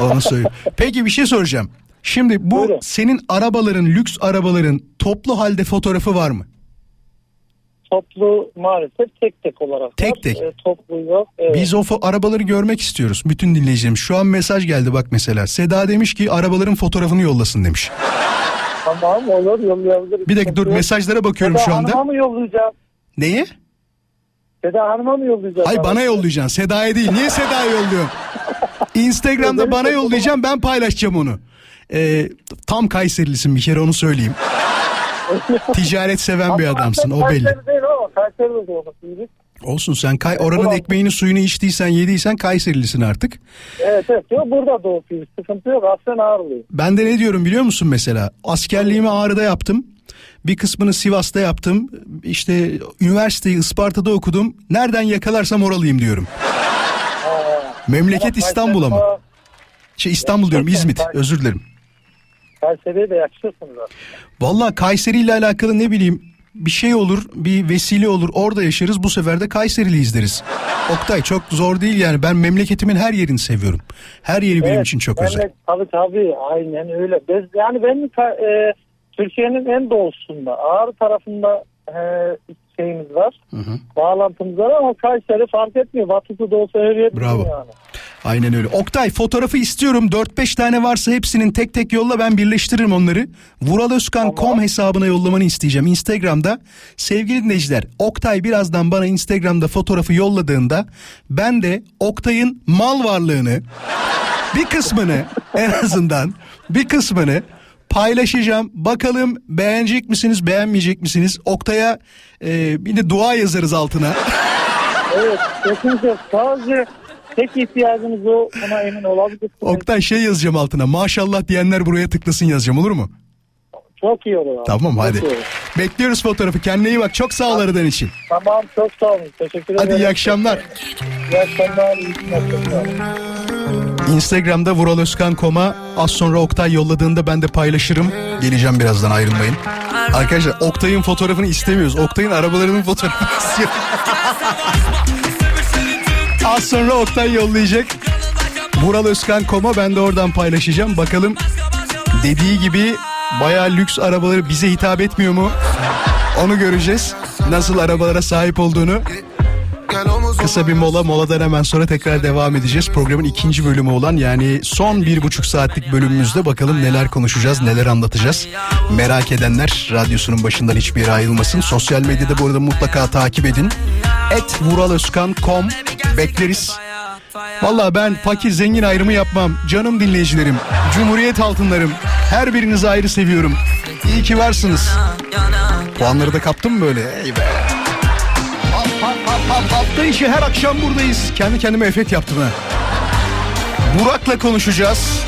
Onu söyleyeyim. Peki bir şey soracağım. Şimdi bu Buyurun. senin arabaların, lüks arabaların toplu halde fotoğrafı var mı? Toplu maalesef tek tek olarak Tek var. tek. E, toplu yok. Evet. Biz o fo- arabaları görmek istiyoruz. Bütün dinleyicilerimiz. Şu an mesaj geldi bak mesela. Seda demiş ki arabaların fotoğrafını yollasın demiş. Tamam olur yollayabiliriz. Bir dakika dur mesajlara bakıyorum Seda şu Hanım'a anda. mı yollayacağım? Neye? Seda Hanım'a mı yollayacağım? Hay bana yollayacaksın. Seda'ya değil. Niye Seda'ya yolluyorsun? Instagram'da bana yollayacaksın ben paylaşacağım onu. Ee, tam Kayserilisin bir kere onu söyleyeyim. (laughs) Ticaret seven bir adamsın o belli. Olsun sen kay oranın ekmeğini suyunu içtiysen yediysen Kayserilisin artık. Evet evet. Yok, burada doğup gibi. Sıkıntı yok. Aslen ağırlıyım. Ben de ne diyorum biliyor musun mesela? Askerliğimi Ağrı'da yaptım. Bir kısmını Sivas'ta yaptım. İşte üniversiteyi Isparta'da okudum. Nereden yakalarsam oralıyım diyorum. (laughs) Memleket İstanbul ama. Şey İstanbul diyorum İzmit. Özür dilerim. Kayseri'ye de yakışırsınız. Vallahi Kayseri ile alakalı ne bileyim bir şey olur, bir vesile olur. Orada yaşarız. Bu sefer de Kayseriliyiz deriz. Oktay çok zor değil yani. Ben memleketimin her yerini seviyorum. Her yeri benim için çok ben özel. Tabii tabii aynen öyle. Biz, yani ka- e, Türkiye'nin en doğusunda Ağrı tarafında e, şeyimiz var. Bağlantımız var ama Kayseri fark etmiyor. Batısı doğusu her yer Bravo. yani. Aynen öyle. Oktay fotoğrafı istiyorum. 4-5 tane varsa hepsinin tek tek yolla ben birleştiririm onları. Vuraloskan.com hesabına yollamanı isteyeceğim Instagram'da. Sevgili dinleyiciler Oktay birazdan bana Instagram'da fotoğrafı yolladığında ben de Oktay'ın mal varlığını bir kısmını en azından bir kısmını paylaşacağım. Bakalım beğenecek misiniz beğenmeyecek misiniz? Oktay'a e, bir de dua yazarız altına. (laughs) Evet kesinlikle sadece tek ihtiyacımız o buna emin olabilirsiniz. Oktay şey yazacağım altına. Maşallah diyenler buraya tıklasın yazacağım olur mu? Çok iyi olur. abi. Tamam Çok hadi. iyi olur. Bekliyoruz fotoğrafı. Kendine iyi bak. Çok sağ ol aradan için. Tamam çok sağ olun. Teşekkür ederim. Hadi iyi akşamlar. İyi akşamlar. iyi olun. Instagram'da Vural Özkan Koma az sonra Oktay yolladığında ben de paylaşırım. Geleceğim birazdan ayrılmayın. Arkadaşlar Oktay'ın fotoğrafını istemiyoruz. Oktay'ın arabalarının fotoğrafını (laughs) istiyoruz. az sonra Oktay yollayacak. Vural Özkan Koma ben de oradan paylaşacağım. Bakalım dediği gibi bayağı lüks arabaları bize hitap etmiyor mu? Onu göreceğiz. Nasıl arabalara sahip olduğunu. Kısa bir mola moladan hemen sonra tekrar devam edeceğiz. Programın ikinci bölümü olan yani son bir buçuk saatlik bölümümüzde bakalım neler konuşacağız neler anlatacağız. Merak edenler radyosunun başından hiçbir yere ayrılmasın. Sosyal medyada bu arada mutlaka takip edin. Et vuraloskan.com bekleriz. Valla ben fakir zengin ayrımı yapmam. Canım dinleyicilerim, cumhuriyet altınlarım. Her birinizi ayrı seviyorum. İyi ki varsınız. Puanları da kaptım böyle? Ey. Hap. Hafta içi her akşam buradayız. Kendi kendime efekt yaptım ha. Burak'la konuşacağız.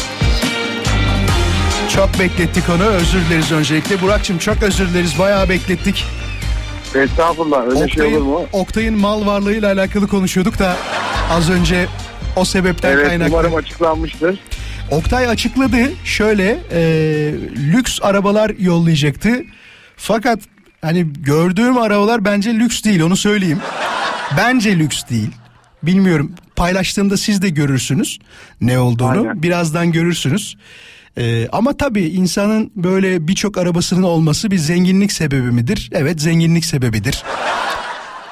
Çok beklettik onu. Özür dileriz öncelikle. Burak'cığım çok özür dileriz. Bayağı beklettik. Estağfurullah öyle şey Oktay'ın, olur mu? Oktay'ın mal varlığıyla alakalı konuşuyorduk da az önce o sebepten Evet kaynaklı. umarım açıklanmıştır. Oktay açıkladı şöyle e, lüks arabalar yollayacaktı. Fakat hani gördüğüm arabalar bence lüks değil onu söyleyeyim. Bence lüks değil. Bilmiyorum paylaştığımda siz de görürsünüz ne olduğunu. Aynen. Birazdan görürsünüz. E, ama tabii insanın böyle birçok arabasının olması bir zenginlik sebebi midir? Evet zenginlik sebebidir.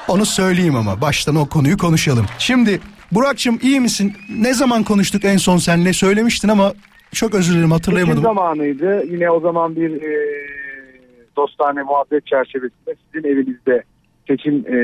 Onu söyleyeyim ama baştan o konuyu konuşalım. Şimdi Burak'cığım iyi misin? Ne zaman konuştuk en son seninle söylemiştin ama çok özür dilerim Seçim hatırlayamadım. zamanıydı. Yine o zaman bir e, dostane muhabbet çerçevesinde sizin evinizde seçim e,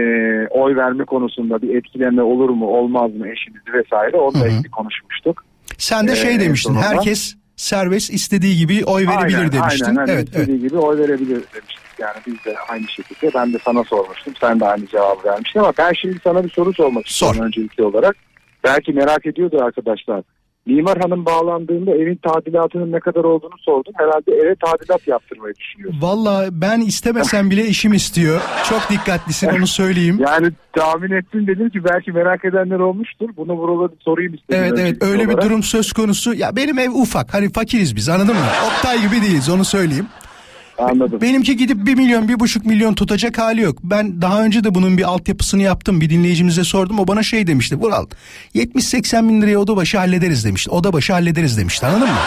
oy verme konusunda bir etkilenme olur mu olmaz mı eşinizi vesaire onunla ilgili konuşmuştuk. Sen de şey Ee, demiştin sonunda- herkes serbest istediği gibi oy verebilir aynen, demiştin. Aynen evet, evet. istediği gibi oy verebilir demiştik. Yani biz de aynı şekilde ben de sana sormuştum. Sen de aynı cevabı vermiştin ama ben şimdi sana bir soru sormak istiyorum öncelikli olarak. Belki merak ediyordu arkadaşlar. Mimar Hanım bağlandığında evin tadilatının ne kadar olduğunu sordum. Herhalde eve tadilat yaptırmayı düşünüyorsun. Valla ben istemesem bile işim istiyor. Çok dikkatlisin onu söyleyeyim. (laughs) Yani tahmin ettim dedim ki belki merak edenler olmuştur. Bunu buralara sorayım istedim. Evet evet öyle bir olarak. durum söz konusu. Ya benim ev ufak hani fakiriz biz anladın mı? Oktay gibi değiliz onu söyleyeyim. Anladım. Benimki gidip bir milyon bir buçuk milyon tutacak hali yok. Ben daha önce de bunun bir altyapısını yaptım. Bir dinleyicimize sordum. O bana şey demişti. Vural 70-80 bin liraya oda başı hallederiz demişti. Oda başı hallederiz demişti anladın mı?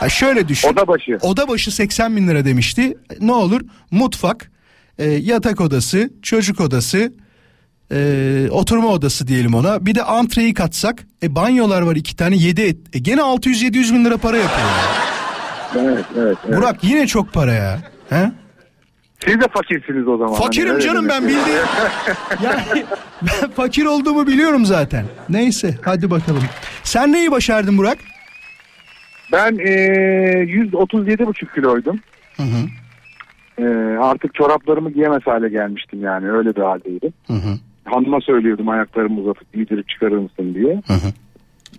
Ha şöyle düşün. Oda başı. Oda başı 80 bin lira demişti. Ne olur? Mutfak, e, yatak odası, çocuk odası, e, oturma odası diyelim ona. Bir de antreyi katsak. E banyolar var iki tane 7 et. E, gene 600-700 bin lira para yapıyor. Evet, evet, evet. Burak yine çok para ya. He? Siz de fakirsiniz o zaman. Fakirim Hani canım ben demek. bildiğim. (laughs) yani ben fakir olduğumu biliyorum zaten. Neyse hadi bakalım. Sen neyi başardın Burak? Ben e, 137,5 kiloydum. Hı hı. E, artık çoraplarımı giyemez hale gelmiştim yani öyle bir haldeydim. Hı hı. Hanıma söylüyordum ayaklarımı uzatıp giydirip çıkarır mısın diye. Hı hı.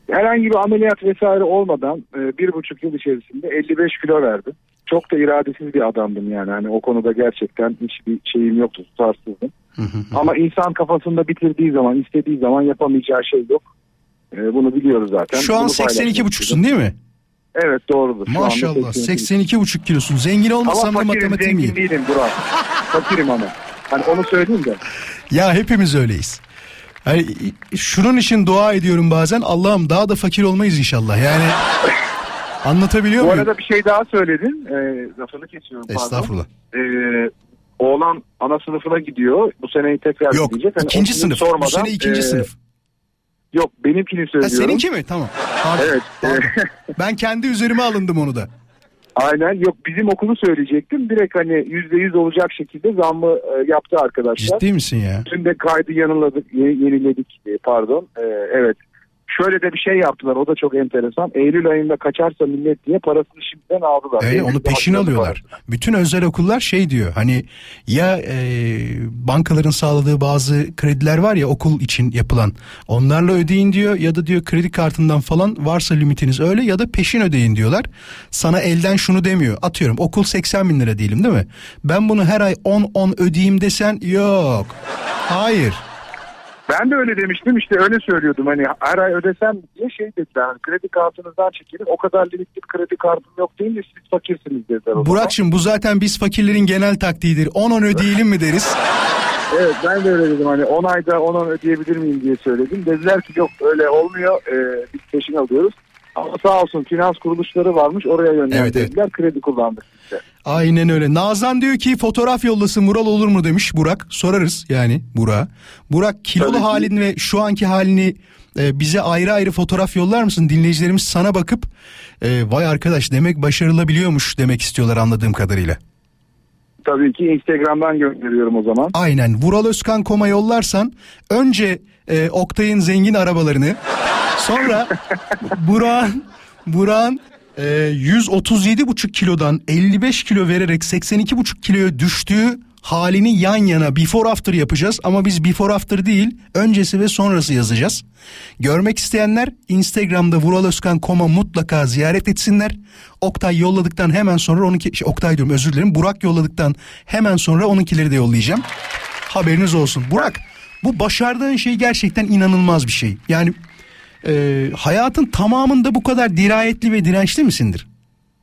Herhangi bir ameliyat vesaire olmadan e, bir buçuk yıl içerisinde 55 kilo verdim. çok da iradesiz bir adamdım yani. Hani o konuda gerçekten hiçbir şeyim yoktu, tutarsızdım. Ama insan kafasında bitirdiği zaman, istediği zaman yapamayacağı şey yok. Ee, bunu biliyoruz zaten. Şu an Bunu 82 buçuksun paylaşmak değil mi? Evet doğrudur. Şu Maşallah 82 82 buçuk kilosun. Zengin olmasam da Ama fakirim, matematiğim iyi. değilim Burak. Fakirim ama. Hani onu söyleyeyim de. Ya hepimiz öyleyiz. Hani şunun için dua ediyorum bazen. Allah'ım daha da fakir olmayız inşallah. Yani (laughs) anlatabiliyor Bu muyum? arada bir şey daha söyledin. Ee, lafını kesiyorum pardon. Estağfurullah. Ee, oğlan ana sınıfına gidiyor. Bu seneyi tekrar Yok gidecek. Hani ikinci sınıf. Bu sormadan, sene ikinci e, sınıf. Yok benimkini Ha, söylüyorum. seninki mi? Tamam. Pardon. Evet. Pardon. ben kendi üzerime alındım onu da. Aynen yok bizim okulu söyleyecektim. Direkt hani yüzde yüz olacak şekilde zammı e, yaptı arkadaşlar. Ciddi misin ya? Dün de kaydı yanıladık, ye- yeniledik e, pardon. E, evet. Şöyle de bir şey yaptılar o da çok enteresan. Eylül ayında kaçarsa millet diye parasını şimdiden aldılar. Öyle Eylül'de onu peşin alıyorlar. Bütün özel okullar şey diyor hani ya e, bankaların sağladığı bazı krediler var ya okul için yapılan onlarla ödeyin diyor ya da diyor kredi kartından falan varsa limitiniz öyle ya da peşin ödeyin diyorlar. Sana elden şunu demiyor atıyorum okul 80 bin lira diyelim değil mi? Ben bunu her ay 10-10 ödeyeyim desen yok. Hayır. Ben de öyle demiştim işte öyle söylüyordum hani her ay ödesem diye şey dediler hani kredi kartınızdan çekilin o kadar limitli kredi kartım yok deyince siz fakirsiniz dediler zaman. Burak'cığım bu zaten biz fakirlerin genel taktiğidir. 10-10 ödeyelim mi deriz? (laughs) Evet ben de öyle dedim hani 10 ayda 10 10 ödeyebilir miyim diye söyledim. Dediler ki yok öyle olmuyor ee, biz peşin alıyoruz. Ama sağ olsun finans kuruluşları varmış oraya yönlendirdiler kredi kullandık de. Aynen öyle. Nazan diyor ki fotoğraf yollasın Mural olur mu demiş Burak. Sorarız yani Burak. Burak kilolu Tabii ki. halini ve şu anki halini e, bize ayrı ayrı fotoğraf yollar mısın? Dinleyicilerimiz sana bakıp e, vay arkadaş demek başarılabiliyormuş demek istiyorlar anladığım kadarıyla. Tabii ki Instagram'dan gönderiyorum o zaman. Aynen. Vural Özkan Kom'a yollarsan önce e, Oktay'ın zengin arabalarını sonra Burak'ın Burak'ın e, 137,5 kilodan 55 kilo vererek 82,5 kiloya düştüğü halini yan yana before after yapacağız ama biz before after değil öncesi ve sonrası yazacağız. Görmek isteyenler Instagram'da Vural Özkan Kom'a mutlaka ziyaret etsinler. Oktay yolladıktan hemen sonra onunki şey, Oktay diyorum özür dilerim Burak yolladıktan hemen sonra onunkileri de yollayacağım. Haberiniz olsun. Burak bu başardığın şey gerçekten inanılmaz bir şey. Yani e, hayatın tamamında bu kadar dirayetli ve dirençli misindir?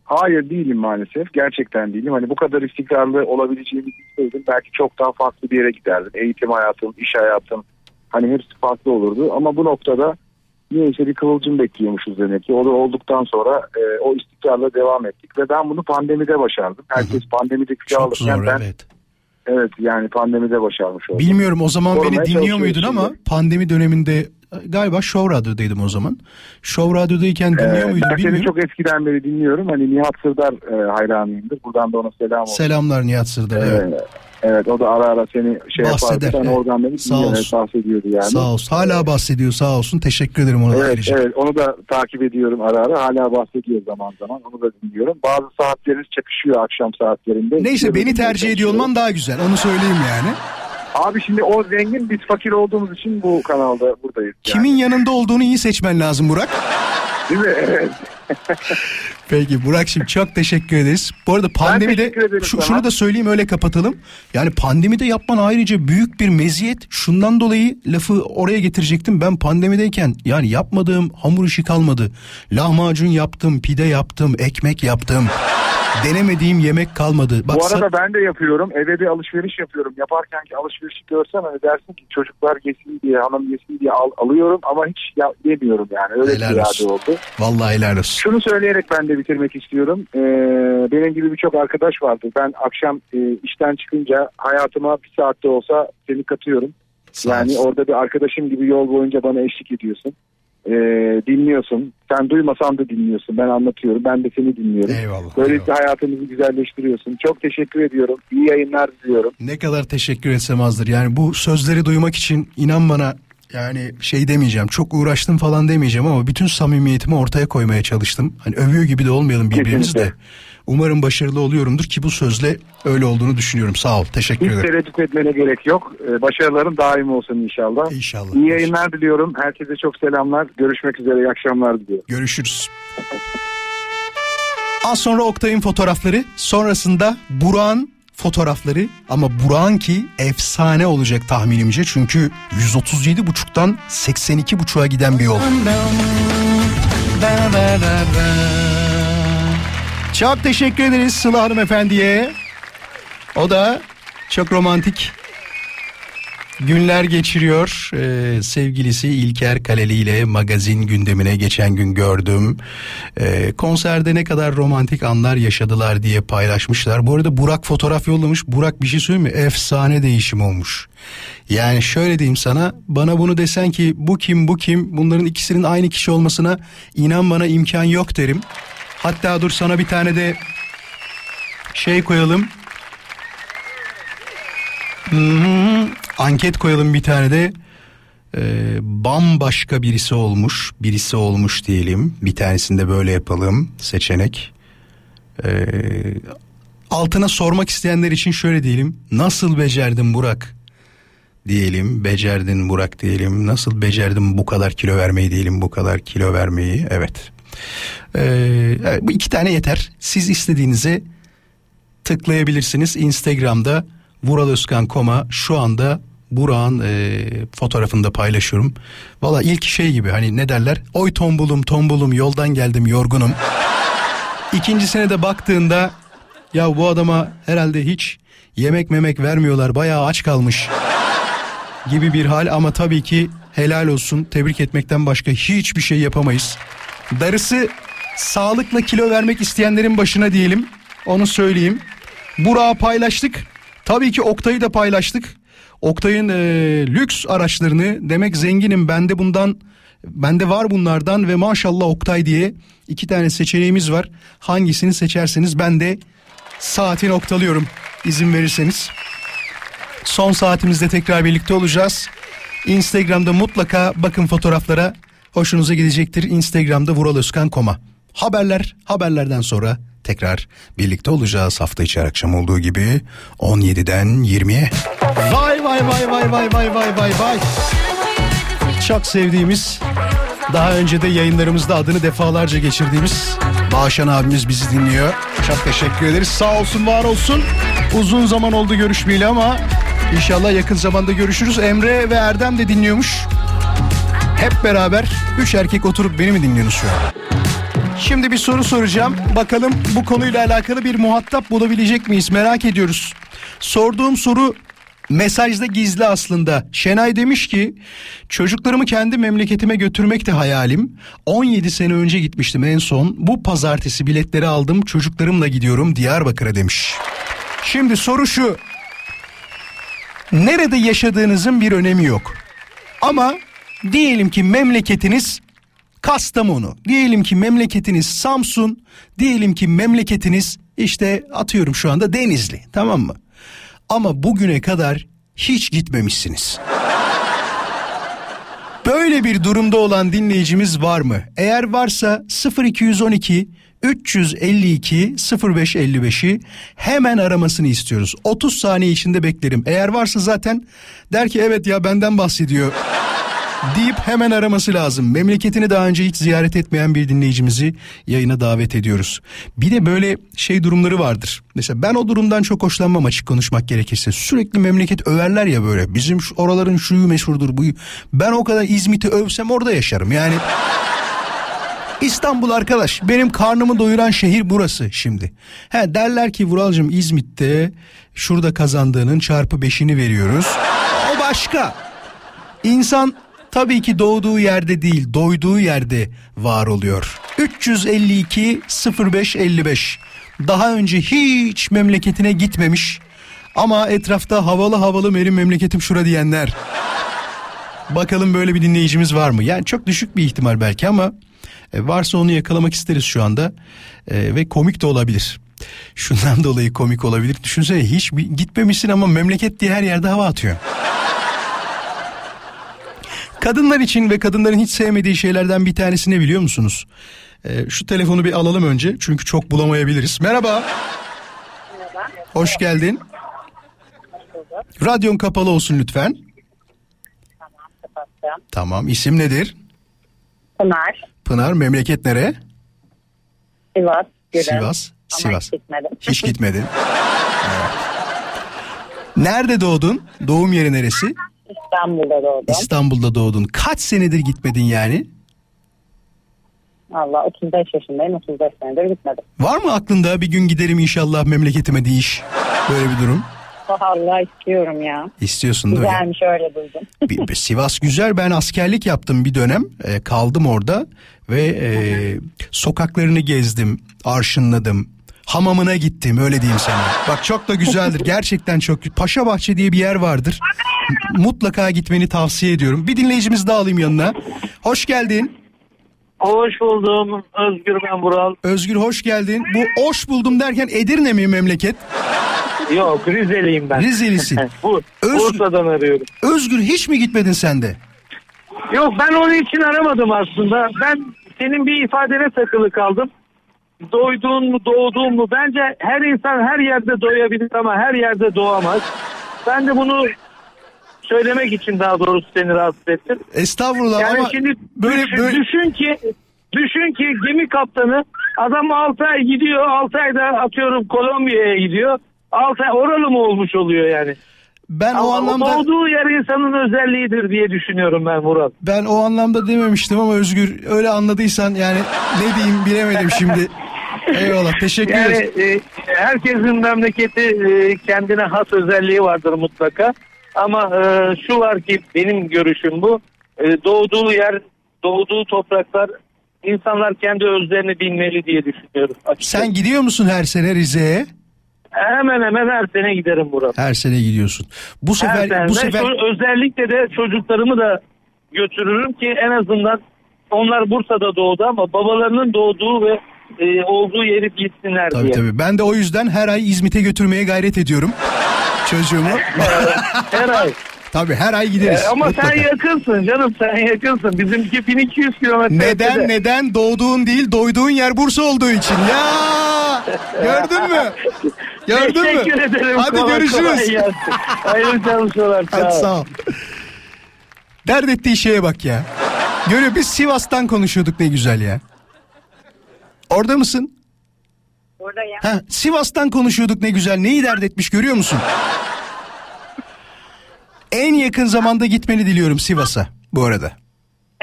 Hayır değilim maalesef. Gerçekten değilim. Hani bu kadar istikrarlı olabileceğimi bilseydim belki çok daha farklı bir yere giderdim. Eğitim hayatım, iş hayatım hani hepsi farklı olurdu. Ama bu noktada niyeyse bir kıvılcım bekliyormuşuz demek ki. O da olduktan sonra e, o istikrarla devam ettik. Ve ben bunu pandemide başardım. Herkes pandemide kilo alırken ben evet. Evet yani pandemide başarmış oldum. Bilmiyorum o zaman Korumaya beni dinliyor muydun ama şimdi. pandemi döneminde galiba Show Radyo'daydım o zaman. Show Radyo'dayken dinliyor Ee, muydun ben bilmiyorum. çok eskiden beri dinliyorum. Hani Nihat Sırdar e, hayranıyımdır. Buradan da ona selam olsun. Selamlar Nihat Sırdar. Evet. Evet. Evet o da ara ara seni şey Bahseder, yapardı. Sen evet. oradan beni Sağ olsun. bahsediyordu yani. Sağ olsun. Hala bahsediyor sağ olsun. Teşekkür ederim ona da Evet, ayrıca. evet onu da takip ediyorum ara ara. Hala bahsediyor zaman zaman. Onu da dinliyorum. Bazı saatleriniz çakışıyor akşam saatlerinde. Neyse beni tercih ediyor olman daha güzel. Onu söyleyeyim yani. Abi şimdi o zengin biz fakir olduğumuz için bu kanalda buradayız. Yani. Kimin yanında olduğunu iyi seçmen lazım Burak. Değil mi? Evet. (laughs) Peki Burak şimdi çok teşekkür ederiz. Bu arada pandemide şu, şunu da söyleyeyim öyle kapatalım. Yani pandemide yapman ayrıca büyük bir meziyet. Şundan dolayı lafı oraya getirecektim. Ben pandemideyken yani yapmadığım hamur işi kalmadı. Lahmacun yaptım, pide yaptım, ekmek yaptım. Denemediğim yemek kalmadı. Bak bu arada ben de yapıyorum. Eve bir alışveriş yapıyorum. Yaparken ki alışverişi görsen hani dersin ki çocuklar yesin diye, hanım yesin diye al- alıyorum ama hiç ya, yemiyorum yani. Öyle Helal bir olsun. oldu. Vallahi helal olsun. Şunu söyleyerek ben de bitirmek istiyorum. Ee, benim gibi birçok arkadaş vardı. Ben akşam e, işten çıkınca hayatıma bir saatte olsa seni katıyorum. Sağ yani olsun. orada bir arkadaşım gibi yol boyunca bana eşlik ediyorsun. Ee, dinliyorsun. Sen duymasan da dinliyorsun. Ben anlatıyorum. Ben de seni dinliyorum. Eyvallah. Böylelikle hayatımızı güzelleştiriyorsun. Çok teşekkür ediyorum. İyi yayınlar diliyorum. Ne kadar teşekkür etsem azdır. Yani bu sözleri duymak için inan bana yani şey demeyeceğim çok uğraştım falan demeyeceğim ama bütün samimiyetimi ortaya koymaya çalıştım. Hani övüyor gibi de olmayalım birbirimizi de. Umarım başarılı oluyorumdur ki bu sözle öyle olduğunu düşünüyorum. Sağ ol. Teşekkür Hiç ederim. tereddüt etmene gerek yok. Ee, başarıların daim olsun inşallah. İnşallah. İyi yayınlar diliyorum. Herkese çok selamlar. Görüşmek üzere. İyi akşamlar diliyorum. Görüşürüz. Az sonra Oktay'ın fotoğrafları, sonrasında Burak'ın fotoğrafları ama Burak'ın ki efsane olacak tahminimce çünkü 137.5'tan 82.5'a giden bir yol. Çok teşekkür ederiz Sıla hanımefendiye. O da çok romantik günler geçiriyor. Ee, sevgilisi İlker Kaleli ile magazin gündemine geçen gün gördüm. Ee, konserde ne kadar romantik anlar yaşadılar diye paylaşmışlar. Bu arada Burak fotoğraf yollamış. Burak bir şey söyleyeyim mi? Efsane değişim olmuş. Yani şöyle diyeyim sana bana bunu desen ki bu kim bu kim bunların ikisinin aynı kişi olmasına inan bana imkan yok derim. Hatta dur sana bir tane de şey koyalım. Hı-hı. Anket koyalım bir tane de. Ee, bambaşka birisi olmuş. Birisi olmuş diyelim. Bir tanesini de böyle yapalım. Seçenek. Ee, altına sormak isteyenler için şöyle diyelim. Nasıl becerdin Burak? Diyelim. Becerdin Burak diyelim. Nasıl becerdin bu kadar kilo vermeyi diyelim. Bu kadar kilo vermeyi. Evet. Ee, bu iki tane yeter. Siz istediğinize tıklayabilirsiniz. Instagram'da Vural Özkan Koma şu anda Burak'ın e, fotoğrafını da paylaşıyorum. Valla ilk şey gibi hani ne derler? Oy tombulum tombulum yoldan geldim yorgunum. İkincisine de baktığında ya bu adama herhalde hiç yemek memek vermiyorlar bayağı aç kalmış gibi bir hal ama tabii ki helal olsun tebrik etmekten başka hiçbir şey yapamayız. Darısı sağlıkla kilo vermek isteyenlerin başına diyelim onu söyleyeyim. Burak'ı paylaştık tabii ki Oktay'ı da paylaştık. Oktay'ın e, lüks araçlarını demek zenginim bende bundan bende var bunlardan ve maşallah Oktay diye iki tane seçeneğimiz var. Hangisini seçerseniz ben de saati noktalıyorum izin verirseniz. Son saatimizde tekrar birlikte olacağız. Instagram'da mutlaka bakın fotoğraflara hoşunuza gidecektir. Instagram'da Vural Özkan Koma. Haberler haberlerden sonra tekrar birlikte olacağız hafta içi akşam olduğu gibi 17'den 20'ye. Vay vay vay vay vay vay vay vay vay. Çok sevdiğimiz daha önce de yayınlarımızda adını defalarca geçirdiğimiz Bağışan abimiz bizi dinliyor. Çok teşekkür ederiz. Sağ olsun var olsun. Uzun zaman oldu görüşmeyeli ama inşallah yakın zamanda görüşürüz. Emre ve Erdem de dinliyormuş. Hep beraber üç erkek oturup beni mi dinliyorsunuz şu an? Şimdi bir soru soracağım. Bakalım bu konuyla alakalı bir muhatap bulabilecek miyiz? Merak ediyoruz. Sorduğum soru mesajda gizli aslında. Şenay demiş ki çocuklarımı kendi memleketime götürmek de hayalim. 17 sene önce gitmiştim en son. Bu pazartesi biletleri aldım çocuklarımla gidiyorum Diyarbakır'a demiş. Şimdi soru şu. Nerede yaşadığınızın bir önemi yok. Ama diyelim ki memleketiniz Kastamonu, diyelim ki memleketiniz Samsun, diyelim ki memleketiniz işte atıyorum şu anda Denizli tamam mı? Ama bugüne kadar hiç gitmemişsiniz. Böyle bir durumda olan dinleyicimiz var mı? Eğer varsa 0212 352 0555'i hemen aramasını istiyoruz. 30 saniye içinde beklerim. Eğer varsa zaten der ki evet ya benden bahsediyor deyip hemen araması lazım. Memleketini daha önce hiç ziyaret etmeyen bir dinleyicimizi yayına davet ediyoruz. Bir de böyle şey durumları vardır. Mesela ben o durumdan çok hoşlanmam açık konuşmak gerekirse. Sürekli memleket överler ya böyle. Bizim şu, oraların şuyu meşhurdur buyu. Ben o kadar İzmit'i övsem orada yaşarım. Yani İstanbul arkadaş benim karnımı doyuran şehir burası şimdi. He derler ki Vuralcığım İzmit'te şurada kazandığının çarpı beşini veriyoruz. O başka. İnsan tabii ki doğduğu yerde değil doyduğu yerde var oluyor. 352 0555 daha önce hiç memleketine gitmemiş ama etrafta havalı havalı benim memleketim şura diyenler. Bakalım böyle bir dinleyicimiz var mı? Yani çok düşük bir ihtimal belki ama e, varsa onu yakalamak isteriz şu anda e, ve komik de olabilir. Şundan (laughs) dolayı komik olabilir. Düşünsene hiç gitmemişsin ama memleket diye her yerde hava atıyor. Kadınlar için ve kadınların hiç sevmediği şeylerden bir tanesi ne biliyor musunuz? Ee, şu telefonu bir alalım önce çünkü çok bulamayabiliriz. Merhaba. Merhaba. Hoş geldin. Radyon kapalı olsun lütfen. Tamam kapattım. Tamam isim nedir? Pınar. Pınar memleket nere? Sivas. Gülüm. Sivas. Ama Sivas. hiç gitmedim. Hiç gitmedin. Evet. Nerede doğdun? Doğum yeri neresi? İstanbul'da doğdum. İstanbul'da doğdun. Kaç senedir gitmedin yani? Valla 35 yaşındayım. 35 senedir gitmedim. Var mı aklında bir gün giderim inşallah memleketime diyiş? Böyle bir durum. Allah istiyorum ya. İstiyorsun değil mi? Güzelmiş öyle duydum. Bir- bir Sivas güzel. Ben askerlik yaptım bir dönem. E, kaldım orada ve e, sokaklarını gezdim, arşınladım. Hamamına gittim öyle diyeyim sana. Bak çok da güzeldir. Gerçekten çok. Paşa Bahçe diye bir yer vardır. Mutlaka gitmeni tavsiye ediyorum. Bir dinleyicimiz daha alayım yanına. Hoş geldin. Hoş buldum. Özgür ben Vural. Özgür hoş geldin. Bu hoş buldum derken Edirne mi memleket? Yok Rizeliyim ben. Rizelisin. (laughs) Bu, Öz- Bursa'dan arıyorum. Özgür hiç mi gitmedin sen de? Yok ben onun için aramadım aslında. Ben senin bir ifadene takılı kaldım. Doyduğun mu doğduğun mu? Bence her insan her yerde doyabilir ama her yerde doğamaz. Ben de bunu söylemek için daha doğrusu seni rahatsız ettim. Estağfurullah Yani ama şimdi böyle- düşün, böyle- düşün ki düşün ki gemi kaptanı adam 6 ay gidiyor 6 ayda atıyorum Kolombiya'ya gidiyor. 6 ay oralı mı olmuş oluyor yani? Ben o Ama anlamda- Doğduğu yer insanın özelliğidir diye düşünüyorum ben Murat. Ben o anlamda dememiştim ama Özgür öyle anladıysan yani ne diyeyim bilemedim şimdi. (laughs) Eyvallah teşekkür Yani ederiz. e, herkesin memleketi e, kendine has özelliği vardır mutlaka. Ama e, şu var ki benim görüşüm bu. E, doğduğu yer, doğduğu topraklar insanlar kendi özlerini bilmeli diye düşünüyorum. açıkçası. Sen gidiyor musun her sene Rize'ye? Hemen hemen her sene giderim Murat. Her sene gidiyorsun. Bu Her sefer sene. bu sefer özellikle de çocuklarımı da götürürüm ki en azından onlar Bursa'da doğdu ama babalarının doğduğu ve e, olduğu yeri bilsinler tabii diye. tabii. Ben de o yüzden her ay İzmit'e götürmeye gayret ediyorum çocuğumu. her ay. (laughs) Tabii her ay gideriz. E, ama mutlaka. sen yakınsın canım sen yakınsın. Bizimki 1200 kilometre. Neden ötede. neden doğduğun değil doyduğun yer Bursa olduğu için ya gördün mü (laughs) gördün mü Teşekkür ederim. hadi Kolay kolay görüşürüz gelsin. Hayırlı çalışmalar. hadi sağ ol dert ettiği şeye bak ya görüyor biz Sivas'tan konuşuyorduk ne güzel ya orada mısın Buradayım. ha Sivas'tan konuşuyorduk ne güzel neyi dert etmiş görüyor musun en yakın zamanda gitmeni diliyorum Sivas'a bu arada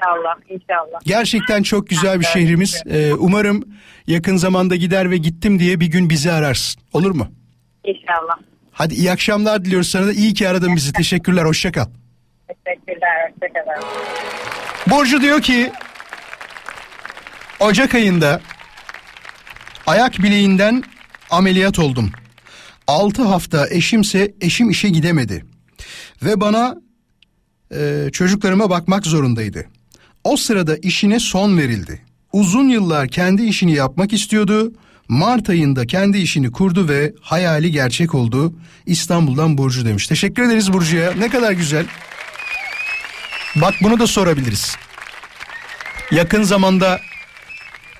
İnşallah. inşallah. Gerçekten çok güzel bir şehrimiz. Ee, umarım yakın zamanda gider ve gittim diye bir gün bizi ararsın. Olur mu? İnşallah. Hadi iyi akşamlar diliyoruz sana da. İyi ki aradın bizi. Teşekkürler. Hoşça kal. Teşekkürler. Hoşçakalın. Burcu diyor ki Ocak ayında ayak bileğinden ameliyat oldum. 6 hafta eşimse eşim işe gidemedi. Ve bana e, çocuklarıma bakmak zorundaydı. O sırada işine son verildi. Uzun yıllar kendi işini yapmak istiyordu. Mart ayında kendi işini kurdu ve hayali gerçek oldu. İstanbul'dan Burcu demiş. Teşekkür ederiz Burcu'ya. Ne kadar güzel. Bak bunu da sorabiliriz. Yakın zamanda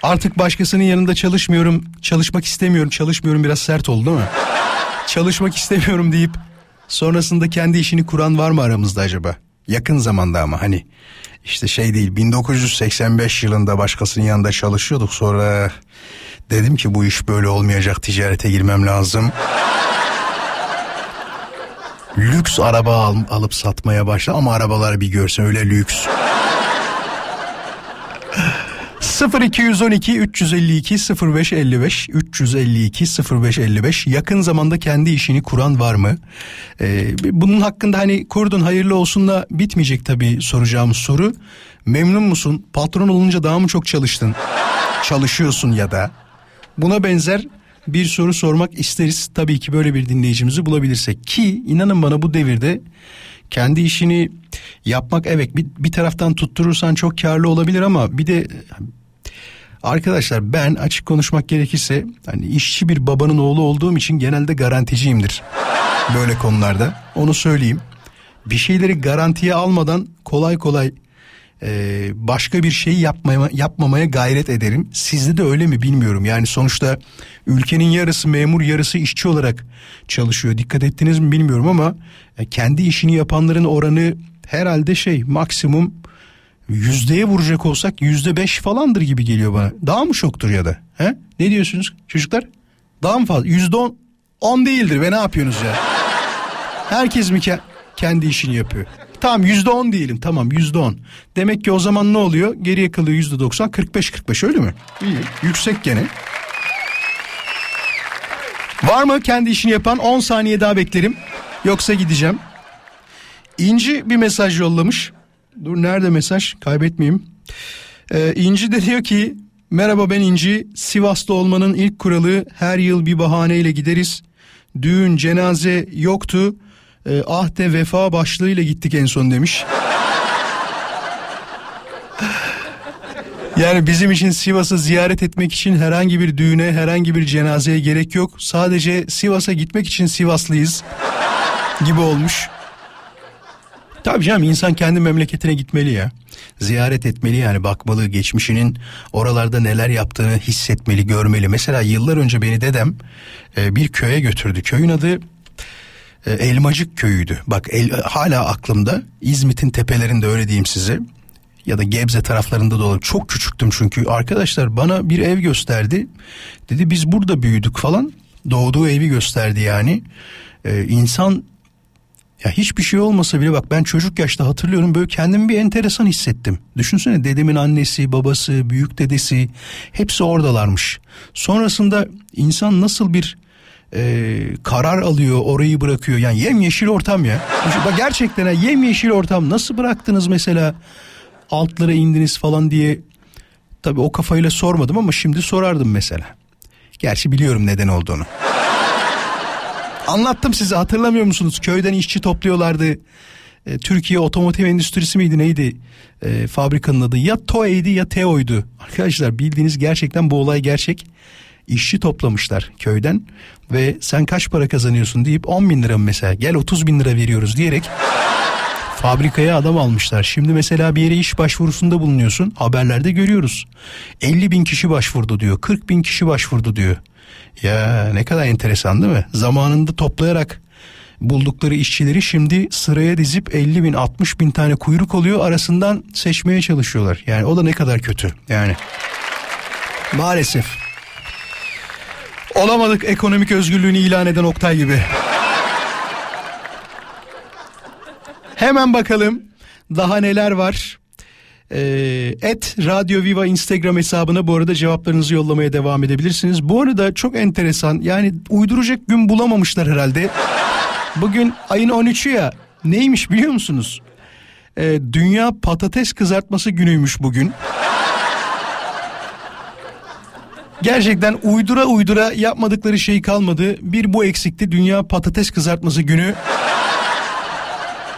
artık başkasının yanında çalışmıyorum, çalışmak istemiyorum, çalışmıyorum biraz sert oldu değil mi? çalışmak istemiyorum deyip sonrasında kendi işini kuran var mı aramızda acaba? Yakın zamanda ama hani işte şey değil 1985 yılında başkasının yanında çalışıyorduk sonra dedim ki bu iş böyle olmayacak ticarete girmem lazım. Lüks araba al- alıp satmaya başla ama arabaları bir görsen öyle lüks. 0212 352 0555 352 0555 yakın zamanda kendi işini kuran var mı? Ee, bunun hakkında hani kurdun hayırlı olsunla bitmeyecek tabii soracağımız soru. Memnun musun? Patron olunca daha mı çok çalıştın? Çalışıyorsun ya da buna benzer bir soru sormak isteriz. Tabii ki böyle bir dinleyicimizi bulabilirsek ki inanın bana bu devirde kendi işini yapmak evet bir, bir taraftan tutturursan çok karlı olabilir ama bir de arkadaşlar ben açık konuşmak gerekirse hani işçi bir babanın oğlu olduğum için genelde garanticiyimdir böyle konularda onu söyleyeyim. Bir şeyleri garantiye almadan kolay kolay e, başka bir şey yapmaya, yapmamaya gayret ederim. Sizde de öyle mi bilmiyorum. Yani sonuçta ülkenin yarısı memur yarısı işçi olarak çalışıyor. Dikkat ettiniz mi bilmiyorum ama e, kendi işini yapanların oranı herhalde şey maksimum Yüzdeye vuracak olsak yüzde beş falandır gibi geliyor bana. Daha mı şoktur ya da? He? Ne diyorsunuz çocuklar? Daha mı fazla? Yüzde on, on değildir ve ne yapıyorsunuz ya? Herkes mi ke- kendi işini yapıyor? Tamam yüzde on diyelim tamam yüzde on. Demek ki o zaman ne oluyor? Geriye kalıyor yüzde doksan kırk beş kırk beş öyle mi? İyi yüksek gene. Var mı kendi işini yapan 10 saniye daha beklerim. Yoksa gideceğim. İnci bir mesaj yollamış. Dur nerede mesaj kaybetmeyeyim. Ee, İnci de diyor ki merhaba ben İnci. Sivas'ta olmanın ilk kuralı her yıl bir bahaneyle gideriz. Düğün cenaze yoktu. Ee, ahde vefa başlığıyla gittik en son demiş. Yani bizim için Sivas'ı ziyaret etmek için herhangi bir düğüne, herhangi bir cenazeye gerek yok. Sadece Sivas'a gitmek için Sivaslıyız gibi olmuş. Tabii canım insan kendi memleketine gitmeli ya. Ziyaret etmeli yani bakmalı geçmişinin oralarda neler yaptığını hissetmeli, görmeli. Mesela yıllar önce beni dedem e, bir köye götürdü. Köyün adı e, Elmacık köyüydü. Bak el, hala aklımda İzmit'in tepelerinde öyle diyeyim size ya da Gebze taraflarında da olur. Çok küçüktüm çünkü. Arkadaşlar bana bir ev gösterdi. Dedi biz burada büyüdük falan. Doğduğu evi gösterdi yani. Ee, insan ya hiçbir şey olmasa bile bak ben çocuk yaşta hatırlıyorum böyle kendimi bir enteresan hissettim. Düşünsene dedemin annesi, babası, büyük dedesi hepsi oradalarmış. Sonrasında insan nasıl bir e, karar alıyor orayı bırakıyor yani yemyeşil ortam ya. Bak gerçekten yemyeşil ortam nasıl bıraktınız mesela altlara indiniz falan diye tabii o kafayla sormadım ama şimdi sorardım mesela. Gerçi biliyorum neden olduğunu. Anlattım size hatırlamıyor musunuz? Köyden işçi topluyorlardı. E, Türkiye Otomotiv Endüstrisi miydi neydi? E, fabrikanın adı ya TOE'ydi ya TEO'ydu. Arkadaşlar bildiğiniz gerçekten bu olay gerçek. İşçi toplamışlar köyden ve sen kaç para kazanıyorsun deyip 10 bin lira mesela gel 30 bin lira veriyoruz diyerek (laughs) fabrikaya adam almışlar. Şimdi mesela bir yere iş başvurusunda bulunuyorsun haberlerde görüyoruz. 50 bin kişi başvurdu diyor 40 bin kişi başvurdu diyor. Ya ne kadar enteresan değil mi? Zamanında toplayarak buldukları işçileri şimdi sıraya dizip 50 bin 60 bin tane kuyruk oluyor arasından seçmeye çalışıyorlar. Yani o da ne kadar kötü yani. Maalesef. Olamadık ekonomik özgürlüğünü ilan eden Oktay gibi. Hemen bakalım daha neler var. Ee, et Radyo Viva Instagram hesabına bu arada cevaplarınızı yollamaya devam edebilirsiniz. Bu arada çok enteresan yani uyduracak gün bulamamışlar herhalde. Bugün ayın 13'ü ya neymiş biliyor musunuz? Ee, Dünya Patates Kızartması Günüymüş bugün. Gerçekten uydura uydura yapmadıkları şey kalmadı. Bir bu eksikti. Dünya Patates Kızartması Günü.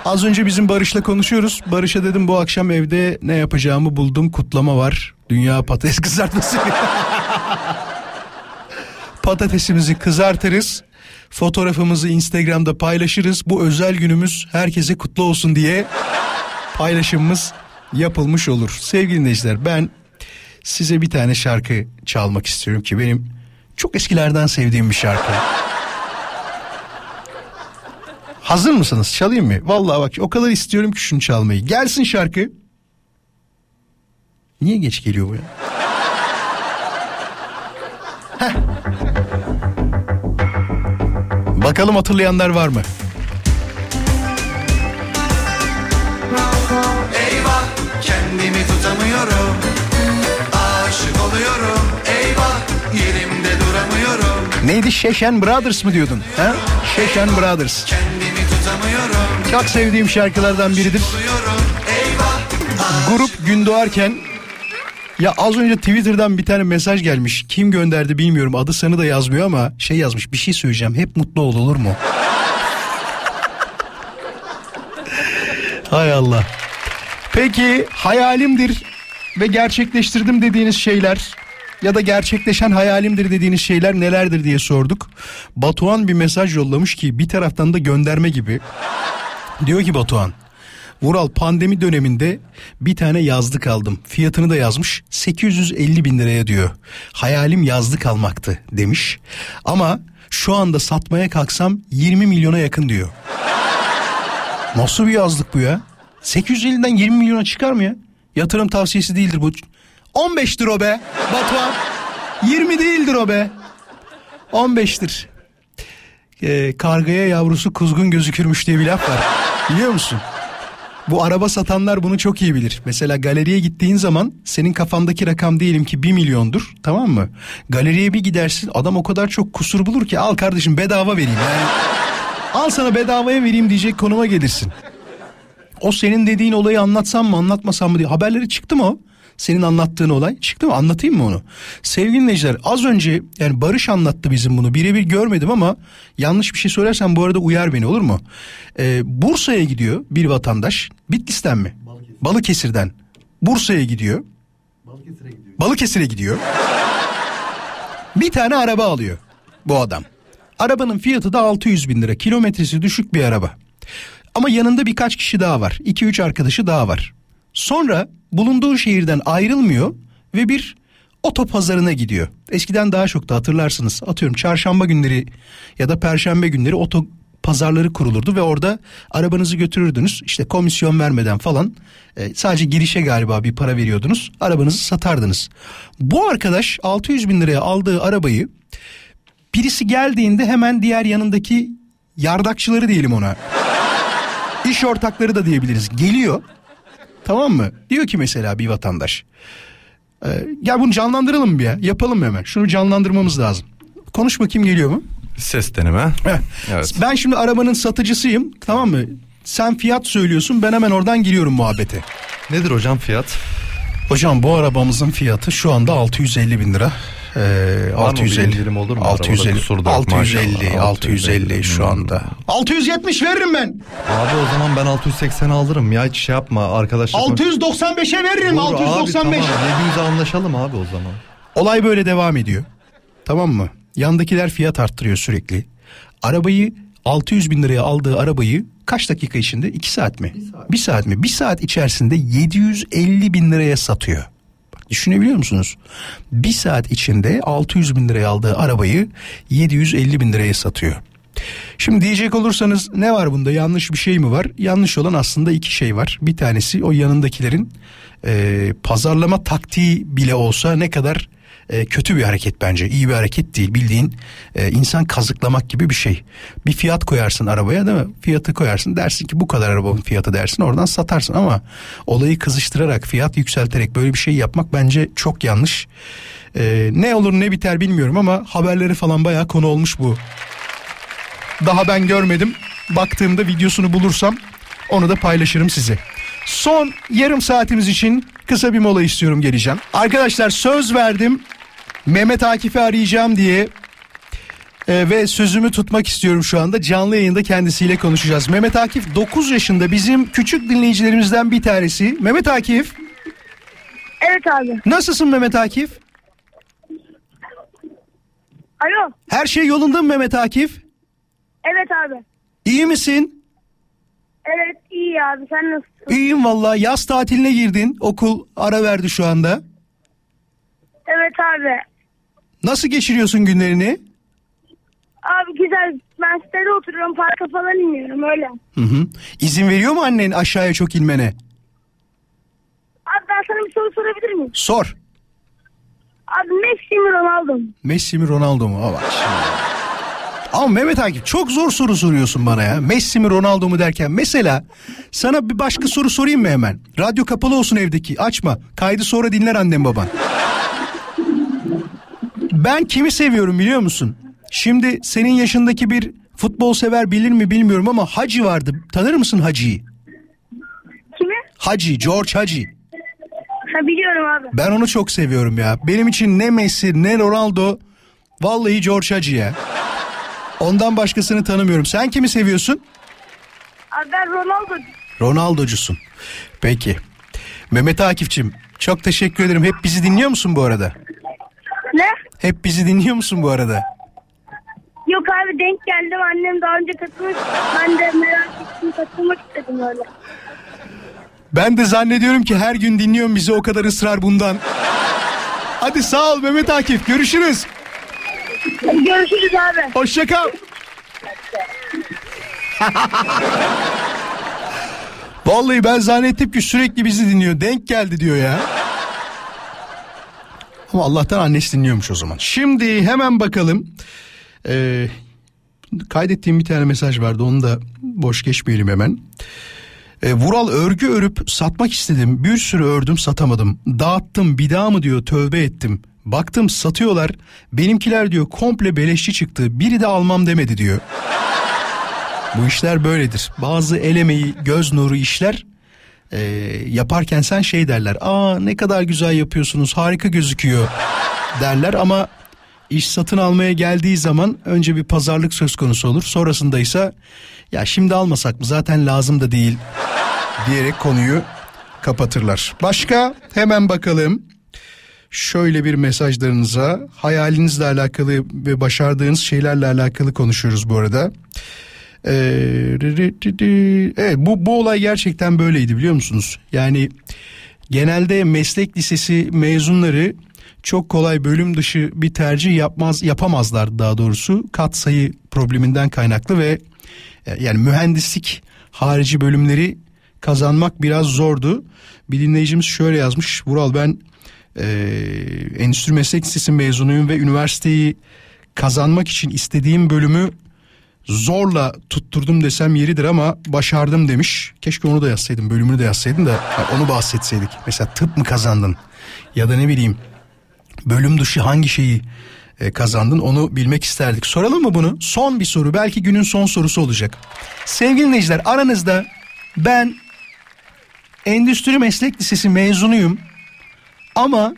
Az önce bizim Barış'la konuşuyoruz. Barış'a dedim bu akşam evde ne yapacağımı buldum. Kutlama var. Dünya patates (laughs) kızartması. Patatesimizi kızartırız. Fotoğrafımızı Instagram'da paylaşırız. Bu özel günümüz herkese kutlu olsun diye paylaşımımız yapılmış olur. Sevgili dinleyiciler ben size bir tane şarkı çalmak istiyorum ki benim çok eskilerden sevdiğim bir şarkı. Hazır mısınız? Çalayım mı? Vallahi bak o kadar istiyorum ki şunu çalmayı. Gelsin şarkı. Niye geç geliyor bu ya? (laughs) Heh. Bakalım hatırlayanlar var mı? Eyvah kendimi tutamıyorum Aşık oluyorum Eyvah yerimde duramıyorum Neydi? Şeşen Brothers mı diyordun? Ha? Şeşen Brothers. Kendimi Çok sevdiğim şarkılardan biridir. Grup gün doğarken ya az önce Twitter'dan bir tane mesaj gelmiş. Kim gönderdi bilmiyorum. Adı sanı da yazmıyor ama şey yazmış. Bir şey söyleyeceğim. Hep mutlu ol olur mu? (laughs) Hay Allah. Peki hayalimdir ve gerçekleştirdim dediğiniz şeyler ya da gerçekleşen hayalimdir dediğiniz şeyler nelerdir diye sorduk. Batuhan bir mesaj yollamış ki bir taraftan da gönderme gibi. Diyor ki Batuhan Vural pandemi döneminde bir tane yazlık aldım. Fiyatını da yazmış 850 bin liraya diyor. Hayalim yazlık almaktı demiş. Ama şu anda satmaya kalksam 20 milyona yakın diyor. Nasıl bir yazlık bu ya? 850'den 20 milyona çıkar mı ya? Yatırım tavsiyesi değildir bu. 15'tir o be Batuhan. 20 değildir o be. 15'tir. Ee, kargaya yavrusu kuzgun gözükürmüş diye bir laf var. Biliyor musun? Bu araba satanlar bunu çok iyi bilir. Mesela galeriye gittiğin zaman senin kafandaki rakam diyelim ki 1 milyondur tamam mı? Galeriye bir gidersin adam o kadar çok kusur bulur ki al kardeşim bedava vereyim yani. al sana bedavaya vereyim diyecek konuma gelirsin. O senin dediğin olayı anlatsam mı anlatmasam mı diye haberleri çıktı mı o? Senin anlattığın olay çıktı mı anlatayım mı onu? Sevgili dinleyiciler az önce yani Barış anlattı bizim bunu birebir görmedim ama yanlış bir şey söylersem bu arada uyar beni olur mu? Ee, Bursa'ya gidiyor bir vatandaş Bitlis'ten mi? Balıkesir'den Bursa'ya gidiyor. Balıkesir'e gidiyor. bir tane araba alıyor bu adam. Arabanın fiyatı da 600 bin lira kilometresi düşük bir araba. Ama yanında birkaç kişi daha var. 2-3 arkadaşı daha var. Sonra bulunduğu şehirden ayrılmıyor ve bir oto pazarına gidiyor. Eskiden daha çok da hatırlarsınız. Atıyorum çarşamba günleri ya da perşembe günleri oto pazarları kurulurdu ve orada arabanızı götürürdünüz. İşte komisyon vermeden falan e, sadece girişe galiba bir para veriyordunuz. Arabanızı satardınız. Bu arkadaş 600 bin liraya aldığı arabayı birisi geldiğinde hemen diğer yanındaki yardakçıları diyelim ona. İş ortakları da diyebiliriz. Geliyor. Tamam mı? Diyor ki mesela bir vatandaş. E, ya bunu canlandıralım bir ya? Yapalım hemen? Şunu canlandırmamız lazım. Konuş bakayım geliyor mu? Ses deneme. Evet. Ben şimdi arabanın satıcısıyım. Tamam mı? Sen fiyat söylüyorsun. Ben hemen oradan giriyorum muhabbete. Nedir hocam fiyat? Hocam bu arabamızın fiyatı şu anda 650 bin lira. Ee, Var mı bir 650 indirim olur mu? Arabada 650 kusur da yok 650 maşallah. 650 şu Hmm. anda. 670 veririm ben. Abi o zaman ben 680 alırım ya hiç şey yapma arkadaşlar. 695'e veririm Olur abi, 695. tamam. 700'e anlaşalım abi o zaman. Olay böyle devam ediyor. Tamam mı? Yandakiler fiyat arttırıyor sürekli. Arabayı 600 bin liraya aldığı arabayı kaç dakika içinde? 2 saat mi? Bir saat. mi? Bir saat içerisinde 750 bin liraya satıyor. Düşünebiliyor musunuz? Bir saat içinde 600 bin liraya aldığı arabayı 750 bin liraya satıyor. Şimdi diyecek olursanız ne var bunda yanlış bir şey mi var? Yanlış olan aslında iki şey var. Bir tanesi o yanındakilerin e, pazarlama taktiği bile olsa ne kadar e, kötü bir hareket bence. İyi bir hareket değil bildiğin e, insan kazıklamak gibi bir şey. Bir fiyat koyarsın arabaya değil mi? Fiyatı koyarsın dersin ki bu kadar arabanın fiyatı dersin oradan satarsın ama olayı kızıştırarak fiyat yükselterek böyle bir şey yapmak bence çok yanlış. E, ne olur ne biter bilmiyorum ama haberleri falan bayağı konu olmuş bu. Daha ben görmedim. Baktığımda videosunu bulursam onu da paylaşırım size. Son yarım saatimiz için kısa bir mola istiyorum geleceğim. Arkadaşlar söz verdim. Mehmet Akif'i arayacağım diye Ee, ve sözümü tutmak istiyorum şu anda. Canlı yayında kendisiyle konuşacağız. Mehmet Akif 9 yaşında bizim küçük dinleyicilerimizden bir tanesi. Mehmet Akif Evet abi. nasılsın Mehmet Akif? Alo. Her şey yolunda mı Mehmet Akif? Evet abi. İyi misin? Evet iyi abi sen nasılsın? İyiyim vallahi yaz tatiline girdin. Okul ara verdi şu anda. Evet abi. Nasıl geçiriyorsun günlerini? Abi güzel. Ben sitede oturuyorum parka falan iniyorum öyle. Hı hı. İzin veriyor mu annen aşağıya çok inmene? Abi ben sana bir soru sorabilir miyim? Sor. Abi Messi mi Ronaldo mu? Messi mi Ronaldo mu? Şimdi. Ama Mehmet Akif çok zor soru soruyorsun bana ya. Messi mi Ronaldo mu derken. Mesela sana bir başka soru sorayım mı hemen? Radyo kapalı olsun evdeki açma. Kaydı sonra dinler annem baban. Ben kimi seviyorum biliyor musun? Şimdi senin yaşındaki bir futbol sever bilir mi bilmiyorum ama Hacı vardı. Tanır mısın Hacı'yı? Kimi? Hacı, George Hacı. Ha biliyorum abi. Ben onu çok seviyorum ya. Benim için ne Messi ne Ronaldo vallahi George Hacı ya. Ondan başkasını tanımıyorum. Sen kimi seviyorsun? Abi ben Ronaldo. Ronaldocusun. Peki. Mehmet Akif'cim çok teşekkür ederim. Hep bizi dinliyor musun bu arada? Ne? Hep bizi dinliyor musun bu arada? Yok abi denk geldim annem daha önce katılmış. Ben de merak ettim katılmak istedim öyle. Ben de zannediyorum ki her gün dinliyorum bizi o kadar ısrar bundan. Hadi sağ ol Mehmet Akif. Görüşürüz. Görüşürüz abi. Hoşça kal. Vallahi ben zannettim ki sürekli bizi dinliyor. Denk geldi diyor ya. Ama Allah'tan annesi dinliyormuş o zaman. Şimdi hemen bakalım. Ee, kaydettiğim bir tane mesaj vardı onu da boş geçmeyelim hemen. E, Vural örgü örüp satmak istedim. Bir sürü ördüm satamadım. Dağıttım bir daha mı diyor tövbe ettim. Baktım satıyorlar. Benimkiler diyor komple beleşçi çıktı. Biri de almam demedi diyor. Bu işler böyledir. Bazı el emeği, göz nuru işler e, yaparken sen şey derler. Aa ne kadar güzel yapıyorsunuz harika gözüküyor derler ama iş satın almaya geldiği zaman önce bir pazarlık söz konusu olur. Sonrasında ise ya şimdi almasak mı zaten lazım da değil diyerek konuyu kapatırlar. Başka hemen bakalım. Şöyle bir mesajlarınıza hayalinizle alakalı ve başardığınız şeylerle alakalı konuşuyoruz bu arada. Ee, evet bu, bu olay gerçekten böyleydi biliyor musunuz? Yani genelde meslek lisesi mezunları çok kolay bölüm dışı bir tercih yapmaz yapamazlar daha doğrusu kat sayı probleminden kaynaklı ve e, yani mühendislik harici bölümleri kazanmak biraz zordu. Bir dinleyicimiz şöyle yazmış. Vural ben e, endüstri meslek lisesi mezunuyum ve üniversiteyi kazanmak için istediğim bölümü zorla tutturdum desem yeridir ama başardım demiş. Keşke onu da yazsaydım bölümünü de yazsaydım da onu bahsetseydik. Mesela tıp mı kazandın ya da ne bileyim bölüm dışı hangi şeyi e, kazandın onu bilmek isterdik. Soralım mı bunu? Son bir soru belki günün son sorusu olacak. Sevgili dinleyiciler aranızda ben Endüstri Meslek Lisesi mezunuyum ama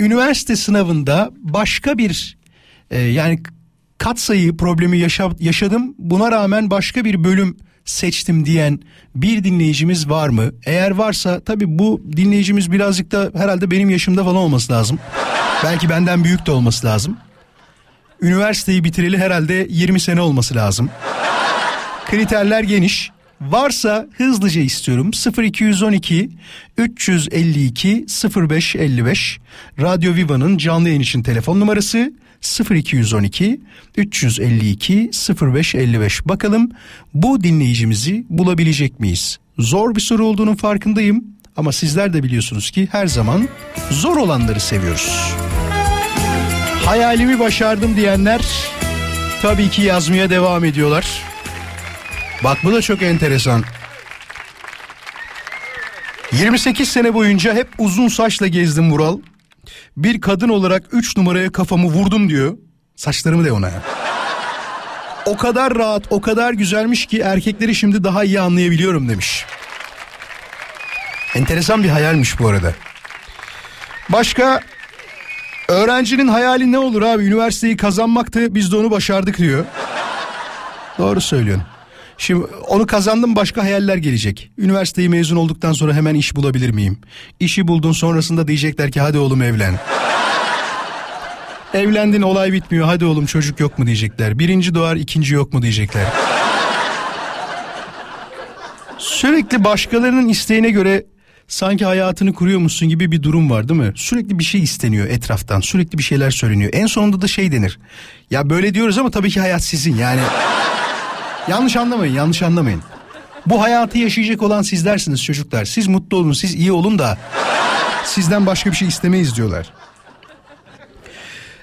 üniversite sınavında başka bir e, yani katsayı problemi yaşa, yaşadım buna rağmen başka bir bölüm seçtim diyen bir dinleyicimiz var mı? Eğer varsa tabii bu dinleyicimiz birazcık da herhalde benim yaşımda falan olması lazım. Belki benden büyük de olması lazım. Üniversiteyi bitireli herhalde 20 sene olması lazım. Kriterler geniş. Varsa hızlıca istiyorum 0212 352 0555 Radyo Viva'nın canlı yayın için telefon numarası 0212 352 0555 bakalım bu dinleyicimizi bulabilecek miyiz? Zor bir soru olduğunun farkındayım ama sizler de biliyorsunuz ki her zaman zor olanları seviyoruz. Hayalimi başardım diyenler tabii ki yazmaya devam ediyorlar. Bak bu da çok enteresan. 28 sene boyunca hep uzun saçla gezdim Vural. Bir kadın olarak 3 numaraya kafamı vurdum diyor. Saçlarımı de ona ya. O kadar rahat, o kadar güzelmiş ki erkekleri şimdi daha iyi anlayabiliyorum demiş. Enteresan bir hayalmiş bu arada. Başka öğrencinin hayali ne olur abi? Üniversiteyi kazanmaktı biz de onu başardık diyor. Doğru söylüyorsun. Şimdi onu kazandım başka hayaller gelecek. Üniversiteyi mezun olduktan sonra hemen iş bulabilir miyim? İşi buldun sonrasında diyecekler ki hadi oğlum evlen. Evlendin olay bitmiyor hadi oğlum çocuk yok mu diyecekler. Birinci doğar ikinci yok mu diyecekler. Sürekli başkalarının isteğine göre sanki hayatını kuruyormuşsun gibi bir durum var değil mi? Sürekli bir şey isteniyor etraftan sürekli bir şeyler söyleniyor. En sonunda da şey denir. Ya böyle diyoruz ama tabii ki hayat sizin yani. Yanlış anlamayın yanlış anlamayın. Bu hayatı yaşayacak olan sizlersiniz çocuklar. Siz mutlu olun siz iyi olun da sizden başka bir şey istemeyiz diyorlar.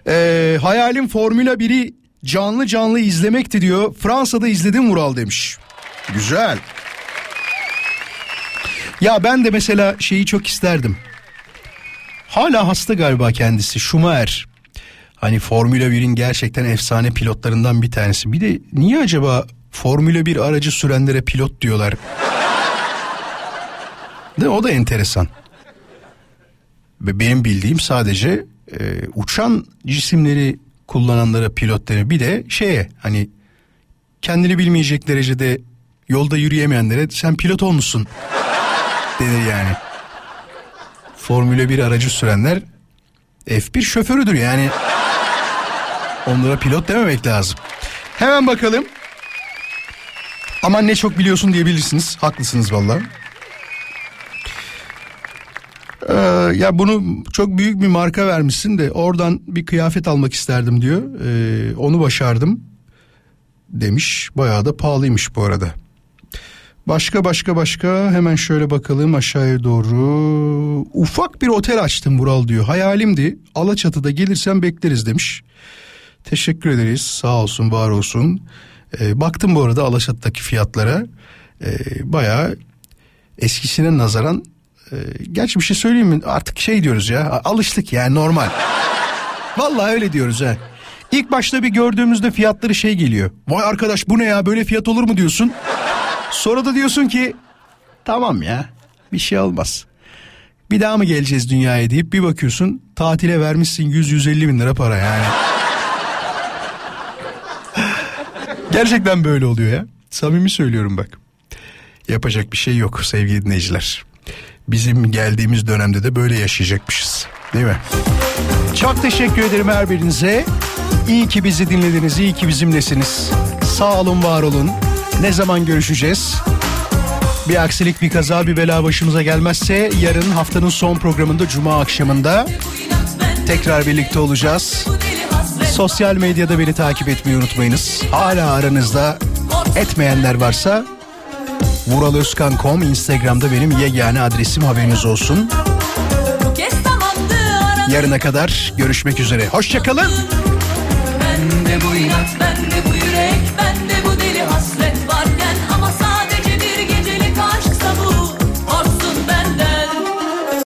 Ee, hayalim Formula 1'i canlı canlı izlemekti diyor. Fransa'da izledim Vural demiş. Güzel. Ya ben de mesela şeyi çok isterdim. Hala hasta galiba kendisi Schumacher. Hani Formula 1'in gerçekten efsane pilotlarından bir tanesi. Bir de niye acaba Formula 1 aracı sürenlere pilot diyorlar? De o da enteresan. Benim bildiğim sadece e, uçan cisimleri kullananlara pilot denir. Bir de şeye hani kendini bilmeyecek derecede yolda yürüyemeyenlere sen pilot olmuşsun denir yani. Formula 1 aracı sürenler F1 şoförüdür yani. Onlara pilot dememek lazım. Hemen bakalım. Aman ne çok biliyorsun diyebilirsiniz. Haklısınız vallahi. Ee, ya bunu çok büyük bir marka vermişsin de oradan bir kıyafet almak isterdim diyor. Ee, onu başardım demiş. Bayağı da pahalıymış bu arada. Başka başka başka hemen şöyle bakalım aşağıya doğru. Ufak bir otel açtım Vural diyor. Hayalimdi. Alaçatı'da gelirsen bekleriz demiş. Teşekkür ederiz. Sağ olsun, var olsun. Ee, baktım bu arada Alaçatı'daki fiyatlara. Ee, bayağı eskisine nazaran e, gerçi bir şey söyleyeyim mi? Artık şey diyoruz ya. Alıştık yani normal. (laughs) Vallahi öyle diyoruz ha. İlk başta bir gördüğümüzde fiyatları şey geliyor. Vay arkadaş bu ne ya böyle fiyat olur mu diyorsun. Sonra da diyorsun ki tamam ya bir şey olmaz. Bir daha mı geleceğiz dünyaya deyip bir bakıyorsun tatile vermişsin 100-150 bin lira para yani. Gerçekten böyle oluyor ya. Samimi söylüyorum bak. Yapacak bir şey yok sevgili dinleyiciler. Bizim geldiğimiz dönemde de böyle yaşayacakmışız. Değil mi? Çok teşekkür ederim her birinize. İyi ki bizi dinlediniz, iyi ki bizimlesiniz. Sağ olun, var olun. Ne zaman görüşeceğiz? Bir aksilik, bir kaza, bir bela başımıza gelmezse yarın haftanın son programında Cuma akşamında tekrar birlikte olacağız. Sosyal medyada beni takip etmeyi unutmayınız. Hala aranızda etmeyenler varsa vuraloskan.com Instagram'da benim yegane adresim haberiniz olsun. Yarına kadar görüşmek üzere. Hoşçakalın. Ben de bu inat, ben de bu